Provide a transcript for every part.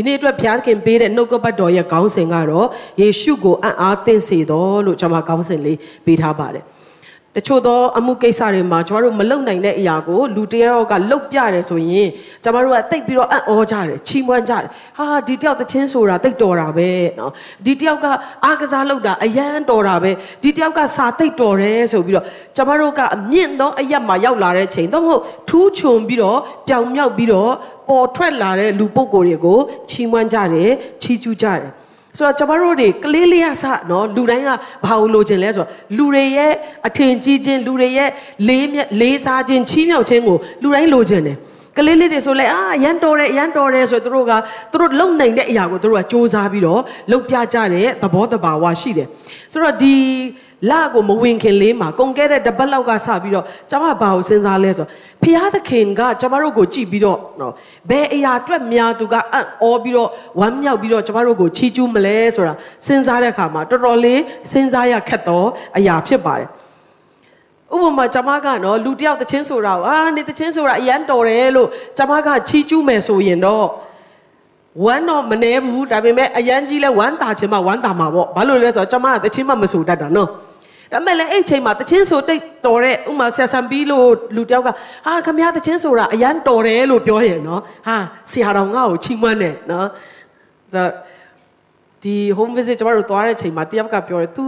ဒီနေ့အတွက်ဘုရားသခင်ပေးတဲ့နှုတ်ကပတ်တော်ရဲ့ခေါင်းစဉ်ကတော့ယေရှုကိုအံ့အားသင့်စေတော်လို့ကျွန်မခေါင်းစဉ်လေးပေးထားပါတယ် တချို့သောအမှုကိစ္စတွေမှာကျမတို့မလုံနိုင်တဲ့အရာကိုလူတယောက်ကလှုပ်ပြတယ်ဆိုရင်ကျမတို့ကတိတ်ပြီးတော့အံ့ဩကြတယ်ချီးမွမ်းကြတယ်ဟာဒီတယောက်သချင်းဆိုတာတိတ်တော်တာပဲเนาะဒီတယောက်ကအားကစားလုပ်တာအယမ်းတော်တာပဲဒီတယောက်ကစာတိတ်တော်တယ်ဆိုပြီးတော့ကျမတို့ကအမြင့်သောအရက်မှာရောက်လာတဲ့ချိန်တော့မဟုတ်ထူးချွန်ပြီးတော့ပျောင်မြောက်ပြီးတော့ပေါ်ထွက်လာတဲ့လူပုဂ္ဂိုလ်တွေကိုချီးမွမ်းကြတယ်ချီးကျူးကြတယ် ဆိုတော့ကျွန်တော်တို့တွေကလေးလေးရစနော်လူတိုင်းကဘာလို့လိုချင်လဲဆိုတော့လူတွေရဲ့အထင်ကြီးခြင်းလူတွေရဲ့လေးမြတ်လေးစားခြင်းချီးမြှောက်ခြင်းကိုလူတိုင်းလိုချင်တယ်ကလေးလေးတွေဆိုလဲအာရန်တော်တယ်ရန်တော်တယ်ဆိုတော့သူတို့ကသူတို့လုံနိုင်တဲ့အရာကိုသူတို့ကစူးစမ်းပြီးတော့လုပ်ပြကြတဲ့သဘောတဘာဝရှိတယ်ဆိုတော့ဒီ လကိုမဝင်ခင်လေးမှာကုန်ခဲ့တဲ့တပတ်လောက်ကစပြီးတော့ကျွန်မဘာကိုစဉ်းစားလဲဆိုတော့ဖျားသခင်ကကျွန်မတို့ကိုကြည့်ပြီးတော့နော်ဘယ်အရာအတွက်များသူကအံ့ဩပြီးတော့ဝမ်းမြောက်ပြီးတော့ကျွန်မတို့ကိုချီးကျူးမလဲဆိုတာစဉ်းစားတဲ့အခါမှာတော်တော်လေးစဉ်းစားရခက်တော့အရာဖြစ်ပါတယ်ဥပမာကျွန်မကနော်လူတယောက်တချင်းဆိုတာကိုအာနေတချင်းဆိုတာအရန်တော်တယ်လို့ကျွန်မကချီးကျူးမယ်ဆိုရင်တော့ဝမ်းတော့မနေဘူးဒါပေမဲ့အရန်ကြီးလဲဝမ်းတာခြင်းမှဝမ်းတာမှာပေါ့ဘာလို့လဲဆိုတော့ကျွန်မကတချင်းမှမဆိုတတ်တာနော် ဒါမဲ့လည်းအဲ့ချိန်မှာတချင်းဆိုတိတ်တော်တဲ့ဥမာဆရာဆံပြီးလို့လူတယောက်ကဟာခမရတချင်းဆိုတာအရန်တော်တယ်လို့ပြောရင်နော်ဟာဆရာတော်ငါ့ကိုချီးမွမ်းတယ်နော်ဆိုဒီ home visit ကျွန်တော်တို့သွားတဲ့ချိန်မှာတယောက်ကပြောတယ် तू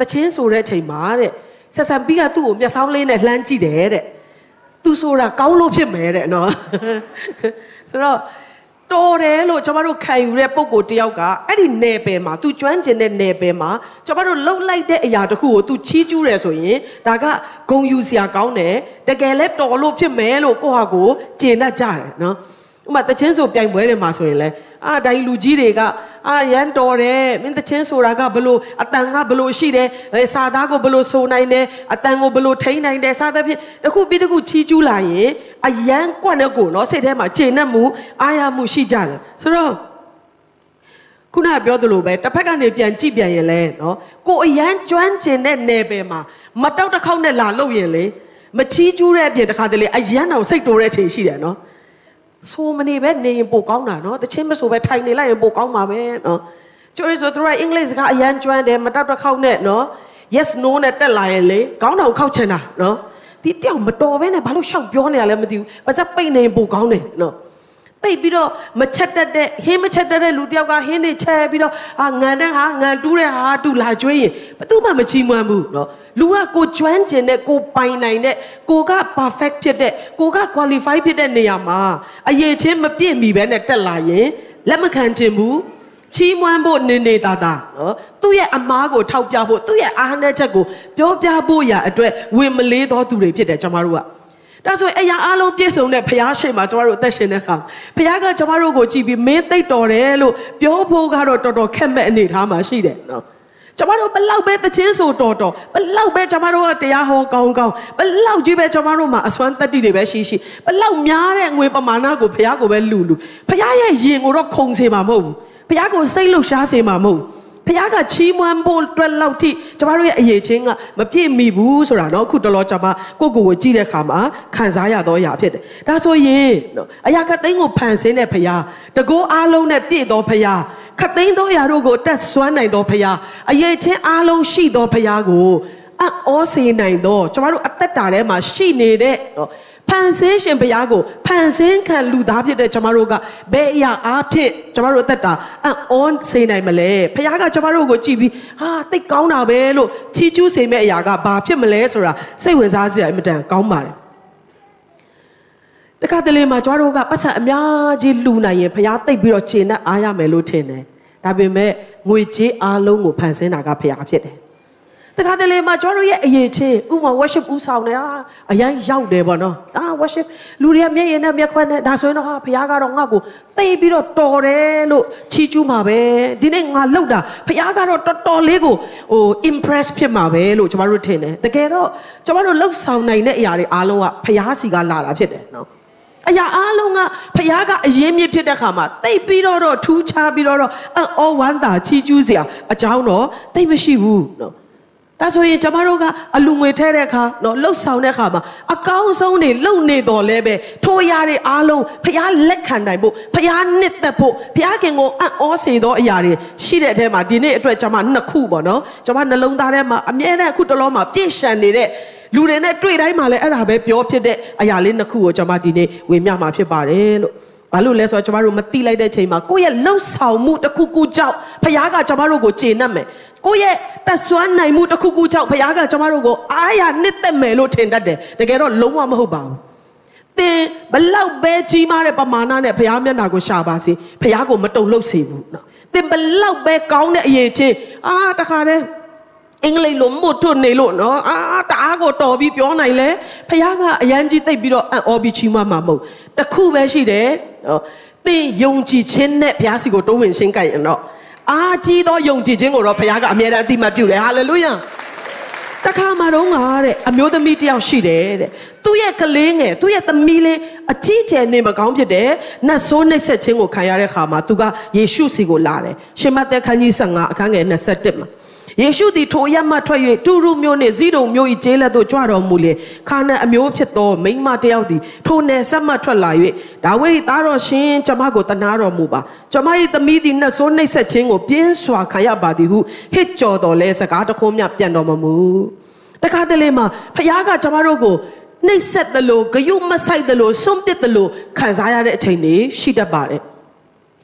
တချင်းဆိုတဲ့ချိန်မှာတဲ့ဆက်ဆံပြီးကသူ့ကိုမျက်စောင်းလေးနဲ့လှမ်းကြည့်တယ်တဲ့သူဆိုတာကောင်းလို့ဖြစ်မယ်တဲ့နော်ဆိုတော့ တော်တယ်လို့ကျွန်တော်တို့ခံယူတဲ့ပုံကိုတယောက်ကအဲ့ဒီနယ်ပယ်မှာ तू ကျွမ်းကျင်တဲ့နယ်ပယ်မှာကျွန်တော်တို့လှုပ်လိုက်တဲ့အရာတခုကို तू ချီးကျူးတယ်ဆိုရင်ဒါကဂုံယူစရာကောင်းတယ်တကယ်လဲတော်လို့ဖြစ်မယ်လို့ကိုယ့်ဟာကိုကျေနပ်ကြတယ်နော် ဥမာတချင်းဆိုပြိုင်ပွဲတွေမှာဆိုရင်လဲအာဒိုင်လူကြီးတွေကအာရန်တော်တယ်မင်းတချင်းဆိုတာကဘလို့အတန်ကဘလို့ရှိတယ်စာသားကိုဘလို့ဆိုနိုင်တယ်အတန်ကိုဘလို့ထိန်းနိုင်တယ်စသဖြင့်တခုပြီးတခုချီးကျူးလာရင်အရန်ကွက်တဲ့ကိုနော်စိတ်ထဲမှာကျေနပ်မှုအားရမှုရှိကြတယ်ဆိုတော့ခုနကပြောသလိုပဲတစ်ဖက်ကနေပြန်ကြည့်ပြန်ရင်လဲနော်ကိုအရန်ကျွမ်းကျင်တဲ့နယ်ပယ်မှာမတောက်တစ်ခေါက်နဲ့လာလို့ရင်လေမချီးကျူးတဲ့အပြင်တခါတလေအရန်အောင်စိတ်တိုးတဲ့အချိန်ရှိတယ်နော် ဆိုမနေပဲနေရင်ပိုကောင်းတာနော်တချင်းမဆိုပဲထိုင်နေလိုက်ရင်ပိုကောင်းပါပဲနော်ကျိုးရဆိုသူကအင်္ဂလိပ်စကားအရန်ကျွမ်းတယ်မတောက်တစ်ခေါက်နဲ့နော် yes no နဲ့တက်လာရင်လေကောင်းတာကိုခောက်ချင်တာနော်ဒီတယောက်မတော်ပဲနဲ့ဘာလို့ရှောက်ပြောနေရလဲမသိဘူးဘာစပိတ်နေပိုကောင်းတယ်နော် တိတ်ပြီးတော့မချက်တက်တဲ့ဟင်းမချက်တက်တဲ့လူတယောက်ကဟင်းနေချက်ပြီးတော့အာငံတဲ့ဟာငံတူးတဲ့ဟာတူလာကျွေးရင်ဘယ်သူမှမချီးမွမ်းဘူးเนาะလူကကိုကျွမ်းကျင်တဲ့ကိုပိုင်နိုင်တဲ့ကိုက perfect ဖြစ်တဲ့ကိုက qualify ဖြစ်တဲ့နေရာမှာအရေးချင်းမပြည့်မီပဲနဲ့တက်လာရင်လက်မခံခြင်းဘူးချီးမွမ်းဖို့နေနေတာတာနော်သူ့ရဲ့အမားကိုထောက်ပြဖို့သူ့ရဲ့အားနည်းချက်ကိုပြောပြဖို့ရာအတွက်ဝင်မလေးသောသူတွေဖြစ်တယ်ကျွန်တော်တို့က ဒါဆိုရင်အရာအလုံးပြည့်စုံတဲ့ဘုရားရှင်မှာကျမတို့အသက်ရှင်တဲ့အခါဘုရားကကျမတို့ကိုကြည်ပြီးမင်းသိတော်တယ်လို့ပြောဖို့ကတော့တော်တော်ခက်မဲ့အနေထားမှာရှိတယ်နော်ကျမတို့ဘလောက်ပဲတချင်းဆိုတော်တော်ဘလောက်ပဲကျမတို့ကတရားဟောကောင်းကောင်းဘလောက်ကြီးပဲကျမတို့မှာအစွမ်းတက်တီတွေပဲရှိရှိဘလောက်များတဲ့ငွေပမာဏကိုဘုရားကိုပဲလူလူဘုရားရဲ့ယင်ကိုတော့ခုံစေမှာမဟုတ်ဘူးဘုရားကိုစိတ်လှုပ်ရှားစေမှာမဟုတ်ဘူး ဖခင်ကချီးမွမ်းဖို့အတွက်လောက်ထိကျမတို့ရဲ့အရေးချင်းကမပြည့်မီဘူးဆိုတာเนาะအခုတော်တော်ကျမကိုကိုကိုကြည့်တဲ့အခါမှာခံစားရတော့ရာဖြစ်တယ်ဒါဆိုရင်အရာကသိန်းကိုဖန်ဆင်းတဲ့ဖခင်တကောအားလုံးနဲ့ပြည့်တော်ဖခင်ခသိန်းသောအရာတို့ကိုတက်ဆွမ်းနိုင်သောဖခင်အရေးချင်းအားလုံးရှိသောဖခင်ကိုအောစေနိုင်သောကျမတို့အသက်တာထဲမှာရှိနေတဲ့ ဖန်ဆင်းရှင်ဘုရားကိုဖန်ဆင်းခံလူသားဖြစ်တဲ့ကျမတို့ကဘယ်အရာအားဖြင့်ကျမတို့အသက်တာအံ့ဩစေနိုင်မလဲဘုရားကကျမတို့ကိုကြည်ပြီးဟာသိကောင်းတာပဲလို့ချီးကျူးစေမယ့်အရာကဘာဖြစ်မလဲဆိုတာစိတ်ဝင်စားစရာအင်မတန်ကောင်းပါတယ်တခါတလေမှာကျမတို့ကပတ်စံအများကြီးလူနိုင်ရင်ဘုရားသိပြီးတော့ခြေနဲ့အားရမယ်လို့ထင်တယ်ဒါပေမဲ့ငွေကြေးအားလုံးကိုဖန်ဆင်းတာကဘုရားဖြစ်တယ် တခါတလေမှာကျွန်တော်ရဲ့အရေးချင်းဥမာ worship ဥဆောင်နေဟာအရင်ရောက်တယ်ပေါ့နော်ဒါ worship လူတွေကမျက်ရည်နဲ့မျက်ခွက်နဲ့ဒါဆိုရင်တော့ဟာဘုရားကတော့ငါ့ကိုသိပြီးတော့တော်တယ်လို့ချီးကျူးမှာပဲဒီနေ့ငါလှုပ်တာဘုရားကတော့တော်တော်လေးကိုဟို impress ဖြစ်မှာပဲလို့ကျွန်တော်တို့ထင်တယ်တကယ်တော့ကျွန်တော်တို့လှုပ်ဆောင်နိုင်တဲ့အရာတွေအားလုံးကဘုရားစီကလာတာဖြစ်တယ်နော်အရာအားလုံးကဖခင်ကအရင်မြစ်ဖြစ်တဲ့ခါမှာတိတ်ပြီးတော့ထူးခြားပြီးတော့အော်ဝမ်းသာချီးကျူးစရာအကြောင်းတော့တိတ်မရှိဘူးနော် ဒါဆိုရင်ကျမတို့ကအလူငွေထဲတဲ့အခါနော်လှုပ်ဆောင်တဲ့အခါမှာအကောင်းဆုံးတွေလှုပ်နေတော်လဲပဲထိုအရာတွေအားလုံးဖျားလက်ခံနိုင်ဖို့ဖျားနှစ်သက်ဖို့ဖျားခင်ကိုအံ့ဩစေသောအရာတွေရှိတဲ့အထဲမှာဒီနေ့အတွက်ကျမနှစ်ခုပေါ့နော်ကျမနှလုံးသားထဲမှာအမြဲတမ်းအခုတလောမှာပြည့်ရှံနေတဲ့လူတွေနဲ့တွေ့တိုင်းမှာလည်းအဲ့ဒါပဲပြောဖြစ်တဲ့အရာလေးနှစ်ခုကိုကျမဒီနေ့ဝေမျှမှာဖြစ်ပါတယ်လို့ ဘာလို့လဲဆိုတော့ကျမတို့မတိလိုက်တဲ့ချိန်မှာကိုယ့်ရဲ့လှုပ်ဆောင်မှုတစ်ခုခုကြောင့်ဖခင်ကကျမတို့ကိုကျေနပ်မယ်ကိုယ့်ရဲ့တဆွမ်းနိုင်မှုတစ်ခုခုကြောင့်ဖခင်ကကျမတို့ကိုအားရနှစ်သက်မယ်လို့ထင်တတ်တယ်တကယ်တော့လုံးဝမဟုတ်ပါဘူးသင်ဘလောက်ပဲကြီးမားတဲ့ပမာဏနဲ့ဖခင်မျက်နှာကိုရှာပါစေဖခင်ကိုမတုံ့လှုပ်စေဘူးနော်သင်ဘလောက်ပဲကောင်းတဲ့အရေးချင်းအာတခါတည်းအင်္ဂလိပ်လိုမို့ထွတ်နေလို့နော်အာတအားကိုတော်ပြီးပြောနိုင်လဲဖခင်ကအရန်ကြီးသိပ်ပြီးတော့အံ့ဩပြီးချီးမွမ်းမှာမဟုတ်တခုပဲရှိတယ် နော်သင်ယုံကြည်ခြင်းနဲ့ဘုရားစီကိုတိုးဝင်ရှင်းကြရင်တော့အာကြီးသောယုံကြည်ခြင်းကိုတော့ဘုရားကအမြဲတမ်းအတိမတ်ပြုတယ်ဟာလေလုယာတခါမှတော့ငါတဲ့အမျိုးသမီးတယောက်ရှိတယ်တဲ့သူ့ရဲ့ကလေးငယ်သူ့ရဲ့သမီးလေးအကြီးကျယ်နေမကောင်းဖြစ်တယ်နတ်ဆိုးနှိပ်စက်ခြင်းကိုခံရတဲ့ခါမှာသူကယေရှုစီကိုလာတယ်ရှင်မသက်ခန်းကြီး15အခန်းငယ်21မှာ ယေရှုသည်ထိုရမထွက်၍တူရုမျိုးနှင့်ဇီးတုံမျိုး၏ကျေးလက်သို့ကြွတော်မူလေခါနန်အမျိုးဖြစ်သောမိန်းမတစ်ယောက်သည်ထိုနယ်ဆက်မှထွက်လာ၍ဒါဝိဒ်သားတော်ရှင်ကျမကိုတနာတော်မူပါကျမ၏သမီးသည်နှဆိုးနှိပ်ဆက်ခြင်းကိုပြင်းစွာခံရပါသည်ဟုဟစ်ကြော်တော်လဲစကားတခုမျှပြန်တော်မမူတခါတလေမှာဖခင်ကကျမတို့ကိုနှိပ်ဆက်တယ်လို့ဂယုမဆိုင်တယ်လို့ဆုံးပစ်တယ်လို့ခံစားရတဲ့အချိန်တွေရှိတတ်ပါတယ်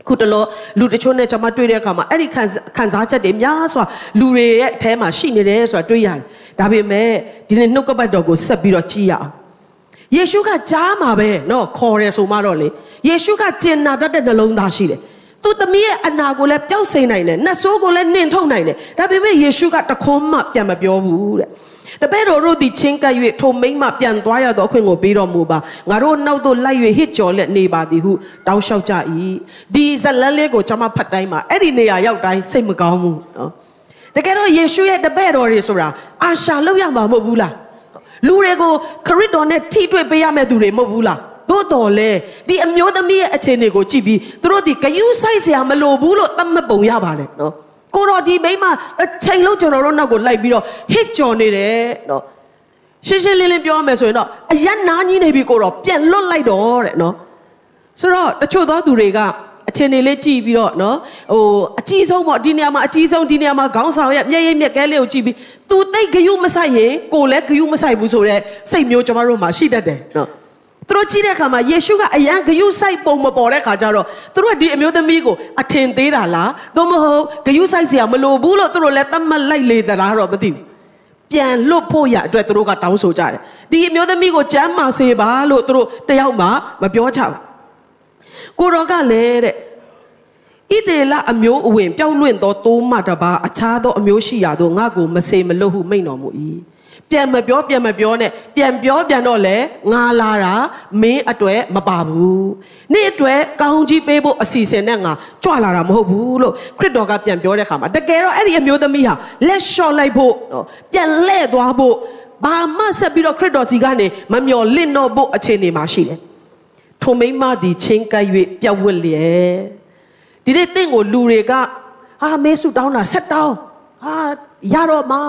ခုတလောလူတချို့နဲ့ကျွန်မတွေ့တဲ့အခါမှာအဲ့ဒီခံခံစားချက်တွေများစွာလူတွေရဲ့အထဲမှာရှိနေတယ်ဆိုတာတွေ့ရတယ်။ဒါပေမဲ့ဒီနေ့နှုတ်ကပတ်တော်ကိုဆက်ပြီးတော့ကြည့်ရအောင်။ယေရှုကကြားမှာပဲနော်ခေါ်တယ်ဆိုမှတော့လေယေရှုကကျင်နာတတ်တဲ့နှလုံးသားရှိတယ်။သူသမီးရဲ့အနာကိုလည်းပျောက်စိမ့်နိုင်တယ်။နှဆိုးကိုလည်းနှင်ထုတ်နိုင်တယ်။ဒါပေမဲ့ယေရှုကတခွန်းမှပြန်မပြောဘူးတဲ့။ တပည့်တော်တို့သည်ချင်းကပ်၍ထိုမိမ့်မှပြန်သွားရသောအခွင့်ကိုပေးတော်မူပါငါတို့နောက်သို့လိုက်၍ဟစ်ကြော်လက်နေပါသည်ဟုတောင်းလျှောက်ကြ၏ဒီဇလန်းလေးကိုကျွန်မဖတ်တိုင်းမှာအဲ့ဒီနေရာရောက်တိုင်းစိတ်မကောင်းဘူးနော်တကယ်တော့ယေရှုရဲ့တပည့်တော်တွေဆိုတာအာရှာလောက်ရမှာမဟုတ်ဘူးလားလူတွေကိုခရစ်တော်နဲ့ထိတွေ့ပေးရမယ့်သူတွေမဟုတ်ဘူးလားသို့တော်လေဒီအမျိုးသမီးရဲ့အခြေအနေကိုကြည့်ပြီးသူတို့ဒီဂယုဆိုင်စရာမလိုဘူးလို့သတ်မှတ်ပုံရပါတယ်နော် ကိုတော်ဒီမိမအချိန်လုံးကျွန်တော်တို့နောက်ကိုလိုက်ပြီးတော့ဟစ်ကြော်နေတယ်နော်ရှင်းရှင်းလင်းလင်းပြောရမယ်ဆိုရင်တော့အယက်နာကြီးနေပြီကိုတော်ပြန်လွတ်လိုက်တော့တဲ့နော်ဆိုတော့တချို့သောသူတွေကအချင်းတွေလေးကြည့်ပြီးတော့နော်ဟိုအကြီးဆုံးပေါ့ဒီနေရာမှာအကြီးဆုံးဒီနေရာမှာခေါင်းဆောင်ရဲ့မျက်ရည်မျက်ကဲလေးကိုကြည့်ပြီးသူတိတ်ဂယုမဆိုင်ရင်ကိုလည်းဂယုမဆိုင်ဘူးဆိုတော့စိတ်မျိုးကျွန်တော်တို့မှာရှိတတ်တယ်နော် သူတို့ကြည့်တဲ့အခါမှာယေရှုကအရန်ဂယုဆိုင်ပုံမပေါ်တဲ့ခါကျတော့သူတို့ကဒီအမျိုးသမီးကိုအထင်သေးတာလားသို့မဟုတ်ဂယုဆိုင်စရာမလိုဘူးလို့သူတို့လည်းသတ်မှတ်လိုက်လေသလားတော့မသိဘူးပြန်လွတ်ဖို့ရအတွက်သူတို့ကတောင်းဆိုကြတယ်ဒီအမျိုးသမီးကိုကျမ်းမာစေပါလို့သူတို့တယောက်မှမပြောချဘူးကိုရောကလည်းတဲ့ဣဒေလအမျိုးအဝင် ပြောင်းလွင့်သောတိုးမတပါအခြားသောအမျိုးရှိရာသို့ငါ့ကိုမစေမလွတ်ဟုမိန့်တော်မူ၏ ပြန်မပြောပြန်မပြောနဲ့ပြန်ပြောပြန်တော့လေငါလာတာမင်းအတွက်မပါဘူးနေ့အတွက်ကောင်းကြီးပေးဖို့အစီအစဉ်နဲ့ငါကြွလာတာမဟုတ်ဘူးလို့ခရစ်တော်ကပြန်ပြောတဲ့ခါမှာတကယ်တော့အဲ့ဒီအမျိုးသမီးဟာလက်လျှော့လိုက်ဖို့ပြန်လဲ့သွားဖို့ဘာမှဆက်ပြီးတော့ခရစ်တော်စီကနေမမျော်လင့်တော့ဖို့အခြေအနေမှာရှိတယ်ထိုမိမသည်ချင်းကပ်၍ပြတ်ဝတ်လျက်ဒီနေ့တင့်ကိုလူတွေကဟာမေးဆုတောင်းတာဆက်တောင်းဟာရတော့မှာ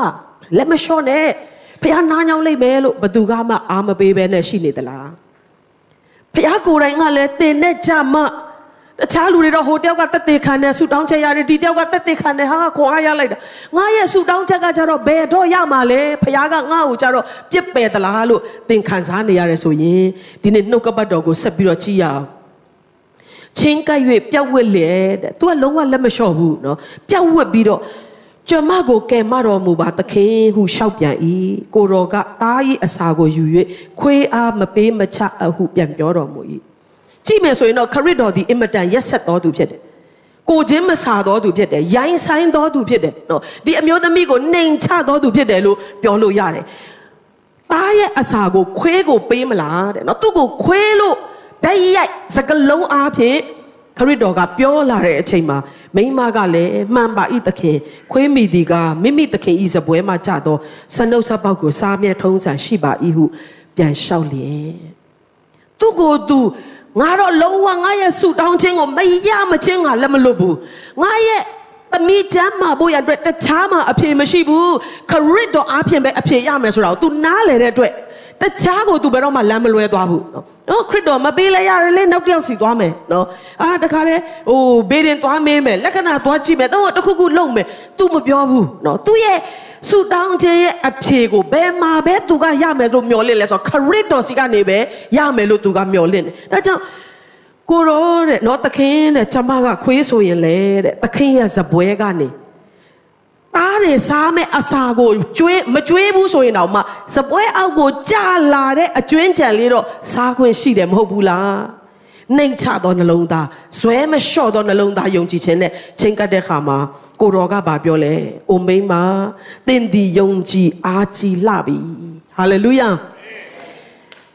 လက်မလျှော့နဲ့ ဖះနားညောင်းလိုက်မယ်လို့ဘသူကမှအာမပေးဘဲနဲ့ရှိနေသလားဖះကိုယ်တိုင်ကလည်းတင်နဲ့ကြမတခြားလူတွေတော့ဟိုတယောက်ကတက်သေးခံနေဆူတောင်းချက်ရတယ်ဒီတယောက်ကတက်သေးခံနေဟာခွန်အားရလိုက်တာငါရဲ့ဆူတောင်းချက်ကကြတော့ဘယ်တော့ရမှာလဲဖះကငါ့ကိုကြတော့ပြစ်ပယ်သလားလို့သင်ခံစားနေရတယ်ဆိုရင်ဒီနေ့နှုတ်ကပတ်တော်ကိုဆက်ပြီးတော့ကြည့်ရအောင်ချင်းကပ်၍ပြက်ဝက်လေတဲ့ तू ကလုံးဝလက်မလျှော့ဘူးเนาะပြက်ဝက်ပြီးတော့ ကျွန်မကိုကယ်မတော်မူပါသခင်ဟုလျှောက်ပြန်၏ကိုတော်ကသား၏အစာကိုယူ၍ခွေးအားမပေးမချအဟုပြန်ပြောတော်မူ၏ကြည့်မယ်ဆိုရင်တော့ခရစ်တော်ဒီအင်မတန်ရက်ဆက်တော်သူဖြစ်တယ်ကိုချင်းမစာတော်သူဖြစ်တယ်ရိုင်းဆိုင်တော်သူဖြစ်တယ်နော်ဒီအမျိုးသမီးကိုနှိမ်ချတော်သူဖြစ်တယ်လို့ပြောလို့ရတယ်သားရဲ့အစာကိုခွေးကိုပေးမလားတဲ့နော်သူ့ကိုခွေးလို့ဓာတ်ရိုက်စကလုံးအားဖြင့် ခရစ်တော်ကပြောလာတဲ့အချိန်မှာမိမကလည်းမှန်ပါဤသခင်ခွေးမိသည်ကမိမိသခင်ဤစပွဲမှာကြတော့စနှုတ်ဆက်ပေါက်ကိုစားမြဲထုံးစံရှိပါ၏ဟုပြန်လျှောက်လျင်သူကိုသူငါတော့လုံးဝငါရဲ့ဆူတောင်းခြင်းကိုမရမချင်းငါလက်မလွတ်ဘူးငါရဲ့သမီးချမ်းမာဖို့ရအတွက်တခြားမှာအဖြေမရှိဘူးခရစ်တော်အားဖြင့်ပဲအဖြေရမယ်ဆိုတာကို तू နားလေတဲ့အတွက် တခြားကိုသူဘယ်တော့မှလမ်းမလွဲသွားဘူးနော်ခရစ်တော်မပေးလဲရတယ်လေနောက်တစ်ယောက်စီသွားမယ်နော်အာတခါတည်းဟိုဘေးရင်သွားမင်းမယ်လက္ခဏာသွားကြည့်မယ်တော့တခုခုလုပ်မယ် तू မပြောဘူးနော်သူ့ရဲ့ဆူတောင်းခြင်းရဲ့အဖြေကိုဘယ်မှာပဲသူကရမယ်လို့မျှော်လင့်လဲဆိုတော့ခရစ်တော်စီကနေပဲရမယ်လို့သူကမျှော်လင့်တယ်ဒါကြောင့်ကိုရောတဲ့နော်သခင်တဲ့ကျမကခွေးဆိုရင်လေတဲ့သခင်ရဲ့ဇပွဲကနေ သားတွေစားမဲ့အစာကိုကျွေးမကျွေးဘူးဆိုရင်တော့မှစပွဲအောက်ကိုကြာလာတဲ့အကျွင်းကြံလေးတော့စားခွင့်ရှိတယ်မဟုတ်ဘူးလားနှိမ်ချသောနှလုံးသားဇွဲမလျှော့သောနှလုံးသားယုံကြည်ခြင်းနဲ့ချိန်ကပ်တဲ့ခါမှာကိုတော်ကဗာပြောလဲအိုမိန်းမသင်ဒီယုံကြည်အားကြီးလှပြီဟာလေလုယာ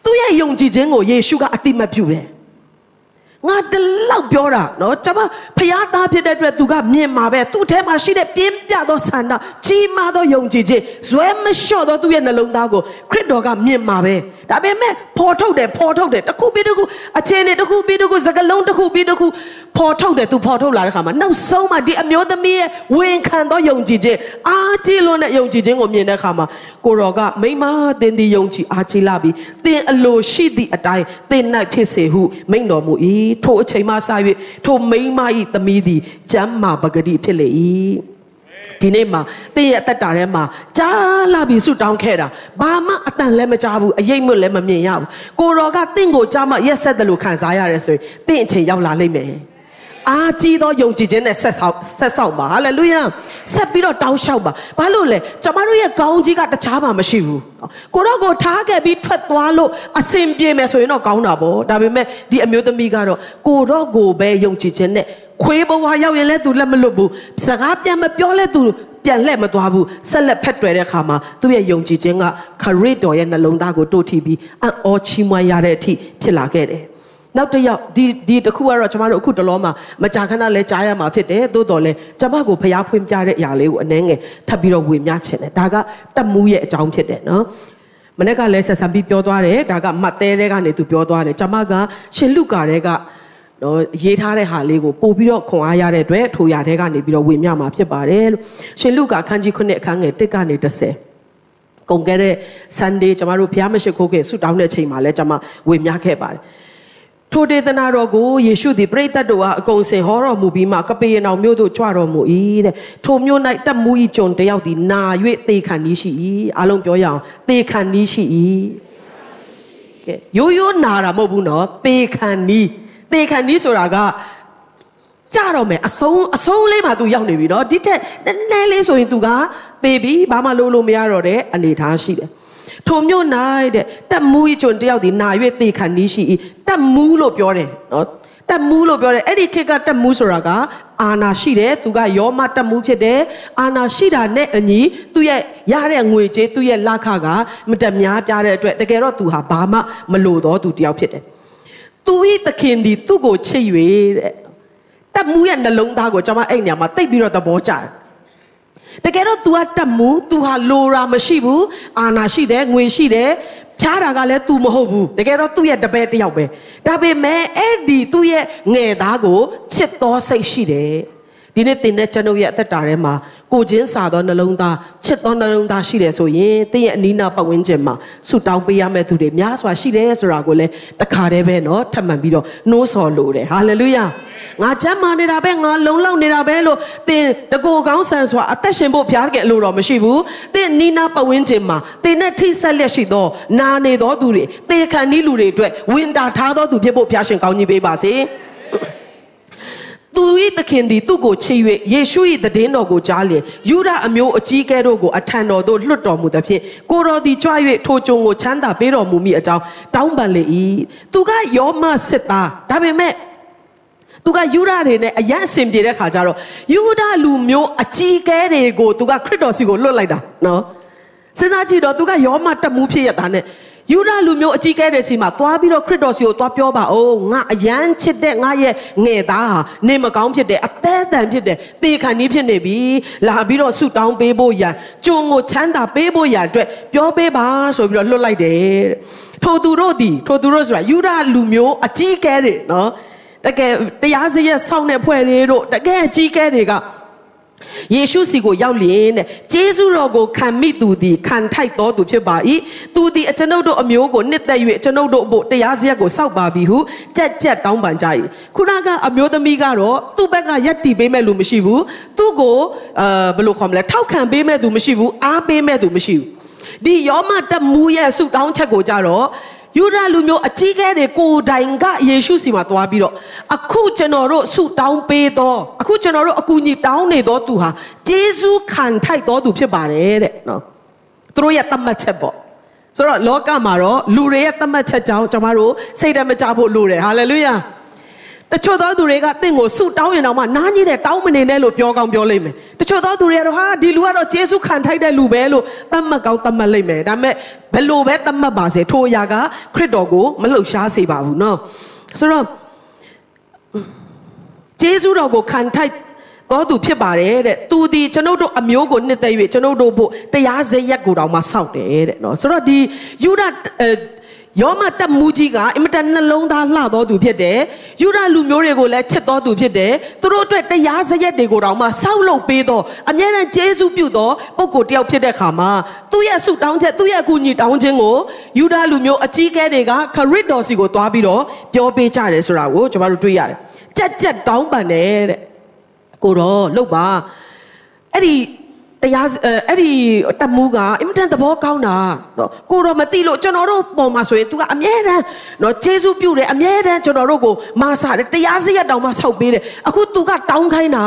သူ့ရဲ့ယုံကြည်ခြင်းကိုယေရှုကအတိမတ်ပြုတယ် ငါတလောက်ပြောတာနော်ကျွန်မဖျားသားဖြစ်တဲ့အတွက်သူကမြင်မှာပဲသူ့ထဲမှာရှိတဲ့ပြင်းပြသောဆန္ဒကြီးမားသောယုံကြည်ခြင်းဇွဲမလျှော့သောသူ့ရဲ့နှလုံးသားကိုခရစ်တော်ကမြင်မှာပဲဒါပေမဲ့ပေါ်ထုတ်တယ်ပေါ်ထုတ်တယ်တစ်ခုပြီးတစ်ခုအခြေအနေတစ်ခုပြီးတစ်ခုစကလုံးတစ်ခုပြီးတစ်ခုပေါ်ထုတ်တယ်သူပေါ်ထုတ်လာတဲ့ခါမှာနောက်ဆုံးမှဒီအမျိုးသမီးရဲ့ဝန်ခံသောယုံကြည်ခြင်းအားကြီးလွန်းတဲ့ယုံကြည်ခြင်းကိုမြင်တဲ့ခါမှာကိုတော်ကမိမသင်ဒီယုံကြည်အားကြီးလာပြီသင်အလိုရှိသည့်အတိုင်းသင်၌ဖြစ်စေဟုမိန့်တော်မူ၏ထိုအချိန်မှစ၍ထိုမိန်းမ၏သမီးသည်ကျမ်းမာပဂတိဖြစ်လေ၏ဒီနေ့မှာတင့်ရဲ့အသက်တာထဲမှာကြားလာပြီးဆုတောင်းခဲ့တာဘာမှအတန်လည်းမကြားဘူးအရေးမွတ်လည်းမမြင်ရဘူးကိုတော်ကတင့်ကိုကြားမှရက်ဆက်တယ်လို့ခံစားရတယ်ဆိုရင်တင့်အချိန်ရောက်လာလိမ့်မယ် အားကြီးသောယုံကြည်ခြင်းနဲ့ဆက်ဆောင်ဆက်ဆောင်ပါဟာလေလုယာဆက်ပြီးတော့တောင်းလျှောက်ပါဘာလို့လဲကျမတို့ရဲ့ကောင်းကြီးကတခြားမှမရှိဘူးကိုတော့ကိုထားခဲ့ပြီးထွက်သွားလို့အစင်ပြေမယ်ဆိုရင်တော့ကောင်းတာပေါ့ဒါပေမဲ့ဒီအမျိုးသမီးကတော့ကိုတော့ကိုပဲယုံကြည်ခြင်းနဲ့ခွေးဘဝရောက်ရင်လည်း तू လက်မလွတ်ဘူးစကားပြန်မပြောလဲ तू ပြန်လှည့်မသွားဘူးဆက်လက်ဖက်တွယ်တဲ့အခါမှာသူ့ရဲ့ယုံကြည်ခြင်းကခရစ်တော်ရဲ့နှလုံးသားကိုတို့ထီပြီးအံ့ဩချီးမွမ်းရတဲ့အထိဖြစ်လာခဲ့တယ် နောက်တစ်ယောက်ဒီဒီတစ်ခုကတော့ကျမတို့အခုတလောမှာမကြာခဏလဲကြားရမှာဖြစ်တယ်သို့တော်လဲကျမကိုဖျားဖွင့်ပြတဲ့အရာလေးကိုအနှဲငယ်ထပ်ပြီးတော့ဝေမျှချင်တယ်ဒါကတက်မူးရဲ့အကြောင်းဖြစ်တယ်နော်မနေ့ကလည်းဆက်ဆံပြီးပြောသွားတယ်ဒါကမတ်သေးတဲ့ကနေသူပြောသွားတယ်ကျမကရှင်လူကာတဲ့ကနော်ရေးထားတဲ့ဟာလေးကိုပို့ပြီးတော့ခွန်အားရတဲ့အတွက်ထိုရာတဲ့ကနေပြီးတော့ဝေမျှမှာဖြစ်ပါတယ်လို့ရှင်လူကာခန်းကြီးခုနှစ်အခန်းငယ်1ကနေ30ကုန်ခဲ့တဲ့ Sunday ကျမတို့ဘုရားမရှိခိုးခဲ့ဆုတောင်းတဲ့အချိန်မှာလည်းကျမဝေမျှခဲ့ပါတယ် ထိုဒေသနာတော်ကိုယေရှုသည်ပရိသတ်တို့အားအကုန်စင်ဟောတော်မူပြီးမှကပေရနောင်မြို့သို့ကြွတော်မူ၏တဲ့ထိုမြို့၌တက်မူ၏ကျွန်တယောက်သည်နာ၍သေခံနီးရှိ၏အားလုံးပြောရအောင်သေခံနီးရှိ၏ကဲရိုးရိုးနာတာမဟုတ်ဘူးနော်သေခံနီးသေခံနီးဆိုတာကကြတော့မယ်အဆုံးအဆုံးလေးမှာသူရောက်နေပြီနော်ဒီထက်နည်းနည်းလေးဆိုရင်သူကသေပြီဘာမှလုပ်လို့မရတော့တဲ့အနေထားရှိတယ် ထိုမြို့၌တဲ့တက်မူးကျွန်တယောက်ဒီနာ၍သေခံနီးရှိ၏တက်မူးလို့ပြောတယ်နော်တက်မူးလို့ပြောတယ်အဲ့ဒီခေတ်ကတက်မူးဆိုတာကအာနာရှိတယ်သူကယောမတက်မူးဖြစ်တယ်အာနာရှိတာနဲ့အညီသူ့ရဲ့ရတဲ့ငွေကြေးသူ့ရဲ့လက်ခကမတများပြတဲ့အတွက်တကယ်တော့သူဟာဘာမှမလိုတော့သူတယောက်ဖြစ်တယ်သူဤသခင်ဒီသူ့ကိုချစ်၍တဲ့တက်မူးရဲ့နှလုံးသားကိုကျွန်မအဲ့ညမှာတိတ်ပြီးတော့သဘောကျတယ် တကယ်တော့ तू ကတက်မှု तू ဟာလိုရာမရှိဘူးအာနာရှိတယ်ငွေရှိတယ်ဖြားတာကလည်း तू မဟုတ်ဘူးတကယ်တော့သူ့ရဲ့တပည့်တယောက်ပဲဒါပေမဲ့အဲ့ဒီသူ့ရဲ့ငယ်သားကိုချစ်တော်စိတ်ရှိတယ် ဒီနေ့တင်တဲ့ကျွန်ုပ်ရဲ့အသက်တာထဲမှာကိုချင်းစာသောနှလုံးသားချစ်သောနှလုံးသားရှိတယ်ဆိုရင်တင်းရဲ့အနီးနားပတ်ဝန်းကျင်မှာဆုတောင်းပေးရမယ့်သူတွေများစွာရှိတယ်ဆိုတာကိုလည်းတခါတည်းပဲเนาะထပ်မံပြီးတော့နှိုးဆော်လို့တယ်ဟာလေလုယာငါချမ်းမာနေတာပဲငါလုံလောက်နေတာပဲလို့တင်တကိုကောင်းဆန်စွာအသက်ရှင်ဖို့ဘုရားကအလိုတော်မရှိဘူးတင်နီနာပတ်ဝန်းကျင်မှာတင်နဲ့ထိဆက်လက်ရှိသောနာနေသောသူတွေတေခံနီးလူတွေအတွက်ဝင်တာထားသောသူဖြစ်ဖို့ဘုရားရှင်ကောင်းကြီးပေးပါစေ သူ၏သခင်သည်သူ့ကိုချစ်၍ယေရှု၏တည်င်းတော်ကိုကြားလျင်ယူဒအမျိုးအကြီးကဲတို့ကိုအထံတော်သို့လွတ်တော်မူသဖြင့်ကိုတော်သည်ကြွ၍ထိုကြုံကိုချမ်းသာပေးတော်မူမိအကြောင်းတောင်းပန်လေ၏သူကယောမစစ်သားဒါပေမဲ့သူကယူဒတွေနဲ့အရန်အစင်ပြေတဲ့ခါကျတော့ယူဒလူမျိုးအကြီးကဲတွေကိုသူကခရစ်တော်စီကိုလွတ်လိုက်တာနော်စဉ်းစားကြည့်တော့သူကယောမတက်မှုဖြစ်ရတာနဲ့ ယူဒလူမျိုးအကြီးကဲတဲ့စီမှာသွားပြီးတော့ခရစ်တော်စီကိုသွားပြောပါအောင်ငါအယမ်းချစ်တဲ့ငါရဲ့ငယ်သားဟာနေမကောင်းဖြစ်တယ်အသေးအတန်ဖြစ်တယ်တေခံကြီးဖြစ်နေပြီလာပြီးတော့ဆုတောင်းပေးဖို့ရန်ကျုံကိုချမ်းသာပေးဖို့ရန်အတွက်ပြောပေးပါဆိုပြီးတော့လွတ်လိုက်တယ်ထိုသူတို့ဒီထိုသူတို့ဆိုတာယူဒလူမျိုးအကြီးကဲတွေနော်တကယ်တရားစရက်စောင့်တဲ့ဖွဲ့တွေတို့တကယ်အကြီးကဲတွေက ယေရှုစီကိုရောက်လျင်တဲ့ဂျေဇုတော်ကိုခံမိသူသည်ခံထိုက်တော်သူဖြစ်ပါ၏သူသည်အကျွန်ုပ်တို့အမျိုးကိုနှစ်သက်၍ကျွန်ုပ်တို့ဘို့တရားစရက်ကိုစောက်ပါပြီဟုကြက်ကြက်တောင်းပန်ကြ၏ခုနကအမျိုးသမီးကတော့သူ့ဘက်ကရက်တီပေးမဲ့လူမရှိဘူးသူ့ကိုအာဘယ်လိုခေါ်မလဲထောက်ခံပေးမဲ့သူမရှိဘူးအားပေးမဲ့သူမရှိဘူးဒီယောမတက်မူရဲ့ဆုတောင်းချက်ကိုကြတော့ ယူဒလူမျိုးအကြီးကဲတွေကိုတိုင်ကယေရှုစီမှာသွားပြီးတော့အခုကျွန်တော်တို့ဆုတောင်းပေးတော့အခုကျွန်တော်တို့အကူအညီတောင်းနေတော့သူဟာဂျေဇုခံထိုက်တော်သူဖြစ်ပါတယ်တဲ့နော်သူတို့ရဲ့တတ်မှတ်ချက်ပေါ့ဆိုတော့လောကမှာတော့လူတွေရဲ့တတ်မှတ်ချက်ကြောင့်ကျွန်တော်တို့စိတ်တမကြဖို့လိုတယ်ဟာလေလုယာ တချို့သောသူတွေကတင့်ကိုဆုတောင်းရင်တော့မှနားကြီးတဲ့တောင်းမနေနဲ့လို့ပြောကောင်းပြောလိမ့်မယ်တချို့သောသူတွေကတော့ဟာဒီလူကတော့ဂျေစုခံထိုက်တဲ့လူပဲလို့သတ်မှတ်ကောင်းသတ်မှတ်လိမ့်မယ်ဒါပေမဲ့ဘယ်လိုပဲသတ်မှတ်ပါစေထိုအရာကခရစ်တော်ကိုမလှုပ်ရှားစေပါဘူးเนาะဆိုတော့ဂျေစုတော်ကိုခံထိုက်တော်သူဖြစ်ပါတယ်တဲ့သူဒီကျွန်ုပ်တို့အမျိုးကိုနှစ်သက်၍ကျွန်ုပ်တို့ဖို့တရားစရက်ကိုတောင်မှစောက်တယ်တဲ့เนาะဆိုတော့ဒီယူဒ ယောမတက်မူကြီးကအင်မတန်နှလုံးသားလှတော်သူဖြစ်တယ်ယူဒလူမျိုးတွေကိုလည်းချစ်တော်သူဖြစ်တယ်သူတို့အတွက်တရားစရက်တွေကိုတောင်မှစောက်လုပ်ပေးတော့အမြဲတမ်းကျေးဇူးပြုတော်ပုဂ္ဂိုလ်တယောက်ဖြစ်တဲ့ခါမှာသူ့ရဲ့ဆုတောင်းချက်သူ့ရဲ့အကူအညီတောင်းခြင်းကိုယူဒလူမျိုးအကြီးအကဲတွေကခရစ်တော်စီကိုသွားပြီးတော့ပြောပေးကြတယ်ဆိုတာကိုကျွန်တော်တို့တွေ့ရတယ်ကြက်ကြက်တောင်းပန်တယ်တဲ့ကိုတော့လုတ်ပါအဲ့ဒီ တရားအဲ့ဒီတမူးကအင်မတန်သဘောကောင်းတာနော်ကိုတော့မသိလို့ကျွန်တော်တို့ပုံမှာဆိုရင် तू ကအမြဲတမ်းနော်ဂျေစုပြုတယ်အမြဲတမ်းကျွန်တော်တို့ကိုမာစာတယ်တရားစရက်တောင်မှဆောက်ပေးတယ်အခု तू ကတောင်းခိုင်းတာ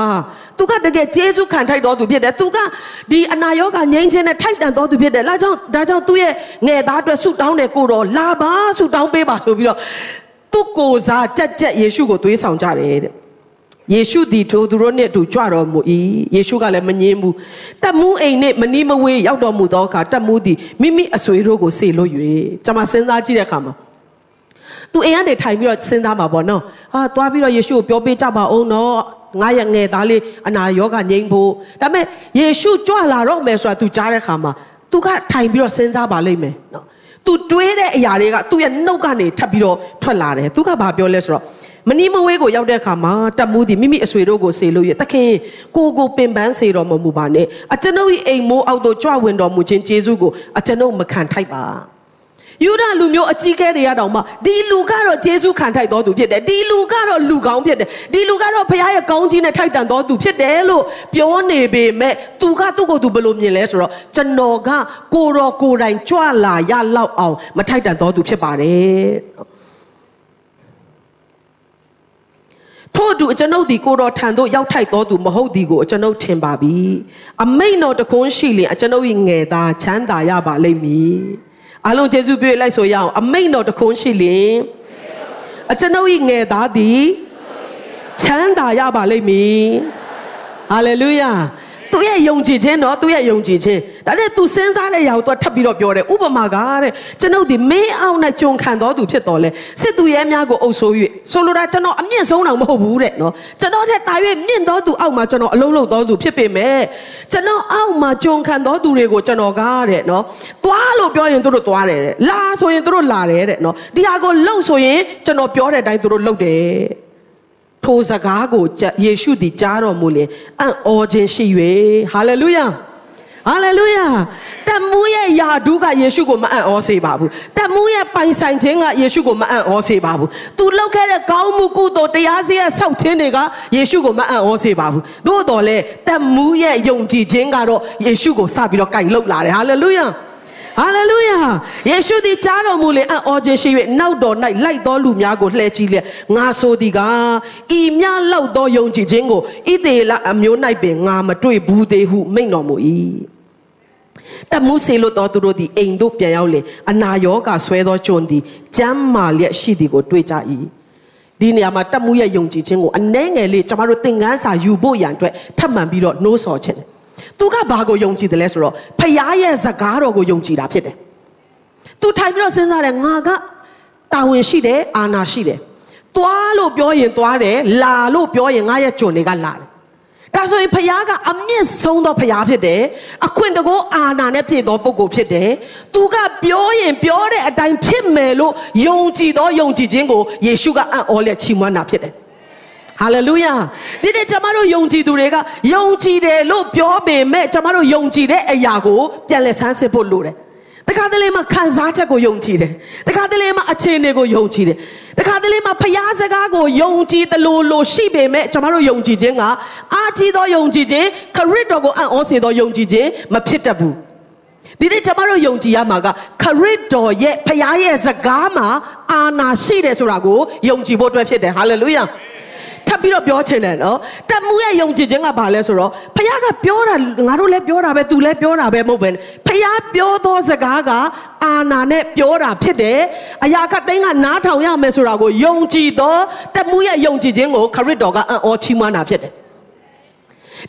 သူကတကယ်ဂျေစုခံထိုက်တော်သူဖြစ်တယ်သူကဒီအနာရောဂါငြိမ်းခြင်းနဲ့ထိုက်တန်တော်သူဖြစ်တယ်ဒါကြောင့်ဒါကြောင့်သူ့ရဲ့ငယ်သားအတွက်ဆုတောင်းတယ်ကိုတော့လာပါဆုတောင်းပေးပါဆိုပြီးတော့သူ့ကိုယ်စားကြက်ကြက်ယေရှုကိုသွေးဆောင်ကြတယ်တဲ့ ယေရှုသည်ထိုသူတို့နှင့်အတူကြွတော်မူ၏ယေရှုကလည်းမငြင်းဘူးတမူးအိမ်နှင့်မနီးမဝေးရောက်တော်မူသောအခါတမူးသည်မိမိအဆွေတို့ကိုစေလို့၍ကျွန်မစဉ်းစားကြည့်တဲ့အခါမှာသူအိမ်ကနေထိုင်ပြီးတော့စဉ်းစားမှာပေါ့နော်ဟာသွားပြီးတော့ယေရှုကိုပြောပေးကြပါအောင်နော်ငါရဲ့ငယ်သားလေးအနာရောဂါငြိမ်းဖို့ဒါပေမဲ့ယေရှုကြွလာတော့မယ်ဆိုတာသူကြားတဲ့အခါမှာသူကထိုင်ပြီးတော့စဉ်းစားပါလိမ့်မယ်နော်သူတွေးတဲ့အရာတွေကသူ့ရဲ့နှုတ်ကနေထပ်ပြီးတော့ထွက်လာတယ်သူကဘာပြောလဲဆိုတော့ မနီးမဝဲကိုရောက်တဲ့အခါမှာတက်မှုသည်မိမိအဆွေတို့ကိုစေလို့ရသခင်ကိုကိုပင်ပန်းစေတော်မမူပါနဲ့အကျွန်ုပ်၏အိမ်မိုးအောက်သို့ကြွဝင်တော်မူခြင်းကျေးဇူးကိုအကျွန်ုပ်မခံထိုက်ပါယူဒလူမျိုးအကြီးကဲတွေရတော့မှဒီလူကတော့ဂျေစုခံထိုက်တော်သူဖြစ်တယ်ဒီလူကတော့လူကောင်းဖြစ်တယ်ဒီလူကတော့ဘုရားရဲ့ကောင်းကြီးနဲ့ထိုက်တန်တော်သူဖြစ်တယ်လို့ပြောနေပေမဲ့သူကသူ့ကိုယ်သူဘယ်လိုမြင်လဲဆိုတော့ကျွန်တော်ကကိုတော်ကိုယ်တိုင်ကြွလာရလောက်အောင်မထိုက်တန်တော်သူဖြစ်ပါတယ် ထို့အတူကျွန်ုပ်ဒီကိုတော်ထံသို့ရောက်ထိုက်တော်သူမဟုတ်သည်ကိုကျွန်ုပ်ထင်ပါပြီအမိန်တော်တခွန်းရှိလျင်ကျွန်ုပ်၏ငယ်သားချမ်းသာရပါလိမ့်မည်အားလုံးယေရှုပြည့်လိုက်ဆိုရအောင်အမိန်တော်တခွန်းရှိလျင်ကျွန်ုပ်၏ငယ်သားသည်ချမ်းသာရပါလိမ့်မည်ဟာလေလုယာ သူ့ရဲ့ယုံကြည်ခြင်းတော့သူ့ရဲ့ယုံကြည်ခြင်းဒါနဲ့သူစဉ်းစားတဲ့ຢာကိုသူထပ်ပြီးတော့ပြောတယ်ဥပမာကတဲ့ကျွန်ုပ်ဒီမင်းအောင်နဲ့ကြုံခံတော်သူဖြစ်တော်လဲစစ်သူရဲများကိုအုပ်ဆိုး၍ဆိုလိုတာကျွန်တော်အမြင့်ဆုံးတော့မဟုတ်ဘူးတဲ့နော်ကျွန်တော်တဲ့တာ၍မြင့်တော်သူအောက်မှာကျွန်တော်အလုံးလုံးတော်သူဖြစ်ပေမဲ့ကျွန်တော်အောက်မှာကြုံခံတော်သူတွေကိုကျွန်တော်ကားတဲ့နော်သွားလို့ပြောရင်သူတို့သွားတယ်တဲ့လာဆိုရင်သူတို့လာတယ်တဲ့နော်ဒီဟာကိုလှုပ်ဆိုရင်ကျွန်တော်ပြောတဲ့အတိုင်းသူတို့လှုပ်တယ် ထိုစကားကိုယေရှုသည်ကြားတော်မူလျင်အံ့ဩခြင်းရှိ၍ဟာလေလုယာဟာလေလုယာတမူးရဲ့ယာဒုကယေရှုကိုမအံ့ဩစေပါဘူးတမူးရဲ့ပိုင်ဆိုင်ခြင်းကယေရှုကိုမအံ့ဩစေပါဘူးသူလောက်ခဲ့တဲ့ကောင်းမှုကုသိုလ်တရားစရဲ့ဆောက်ခြင်းတွေကယေရှုကိုမအံ့ဩစေပါဘူးသို့တော်လဲတမူးရဲ့ယုံကြည်ခြင်းကတော့ယေရှုကိုစပြီးတော့ကင်လှုပ်လာတယ်ဟာလေလုယာ ဟာလေလုယာယေရှုသည်ကြားတော်မူလေအံ့ဩခြင်းရှိ၍နောက်တော်၌လိုက်တော်လူများကိုလှည့်ကြည့်လေငါဆိုသည်ကဤမြလောက်သောယုံကြည်ခြင်းကိုဣသေလအမျိုး၌ပင်ငါမတွေ့ဘူးသေးဟုမိန့်တော်မူ၏တမှုစေလို့တော်သူတို့သည်အိမ်သို့ပြန်ရောက်လေအနာရောဂါဆွဲသောကျွန်သည်ကျမ်းမာလျက်ရှိသည်ကိုတွေ့ကြ၏ဒီနေရာမှာတမှုရဲ့ယုံကြည်ခြင်းကိုအနှဲငယ်လေးကျွန်တော်တို့သင်ခန်းစာယူဖို့ရန်အတွက်ထပ်မံပြီးတော့နှိုးဆော်ခြင်းတယ် သူကဘာကိုယုံကြည်တယ်လဲဆိုတော့ဖခင်ရဲ့စကားတော်ကိုယုံကြည်တာဖြစ်တယ်။ तू ထိုင်ပြီးတော့စဉ်းစားတယ်ငါကတာဝန်ရှိတယ်အာဏာရှိတယ်။သွားလို့ပြောရင်သွားတယ်လာလို့ပြောရင်ငါရဲ့ကျွန်တွေကလာတယ်။ဒါဆိုရင်ဖခင်ကအမြင့်ဆုံးသောဖခင်ဖြစ်တယ်။အခွင့်တကောအာဏာနဲ့ပြည့်သောပုဂ္ဂိုလ်ဖြစ်တယ်။ तू ကပြောရင်ပြောတဲ့အတိုင်းဖြစ်မယ်လို့ယုံကြည်သောယုံကြည်ခြင်းကိုယေရှုကအံ့ဩလျက်ချီးမွမ်းတာဖြစ်တယ်။ ဟာလေလုယာဒီနေ့ကျွန်မတို့ယုံကြည်သူတွေကယုံကြည်တယ်လို့ပြောပေမဲ့ကျွန်မတို့ယုံကြည်တဲ့အရာကိုပြန်လည်ဆန်းစစ်ဖို့လိုတယ်တခါတလေမှာခံစားချက်ကိုယုံကြည်တယ်တခါတလေမှာအခြေအနေကိုယုံကြည်တယ်တခါတလေမှာဖျားစကားကိုယုံကြည်တယ်လို့လို့ရှိပေမဲ့ကျွန်မတို့ယုံကြည်ခြင်းကအာကြီးသောယုံကြည်ခြင်းခရစ်တော်ကိုအံ့ဩစေသောယုံကြည်ခြင်းမဖြစ်တတ်ဘူးဒီနေ့ကျွန်မတို့ယုံကြည်ရမှာကခရစ်တော်ရဲ့ဖခင်ရဲ့စကားမှာအာနာရှိတယ်ဆိုတာကိုယုံကြည်ဖို့အတွက်ဖြစ်တယ်ဟာလေလုယာ ထပ်ပြီးတော့ပြောချင်တယ်နော်တမှုရဲ့ယုံကြည်ခြင်းကဘာလဲဆိုတော့ဖခင်ကပြောတာငါတို့လည်းပြောတာပဲသူလည်းပြောတာပဲမဟုတ်ပဲဖခင်ပြောသောစကားကအာနာနဲ့ပြောတာဖြစ်တယ်အရာခတ်သိန်းကနားထောင်ရမယ်ဆိုတာကိုယုံကြည်သောတမှုရဲ့ယုံကြည်ခြင်းကိုခရစ်တော်ကအံ့ဩချီးမွမ်းတာဖြစ်တယ်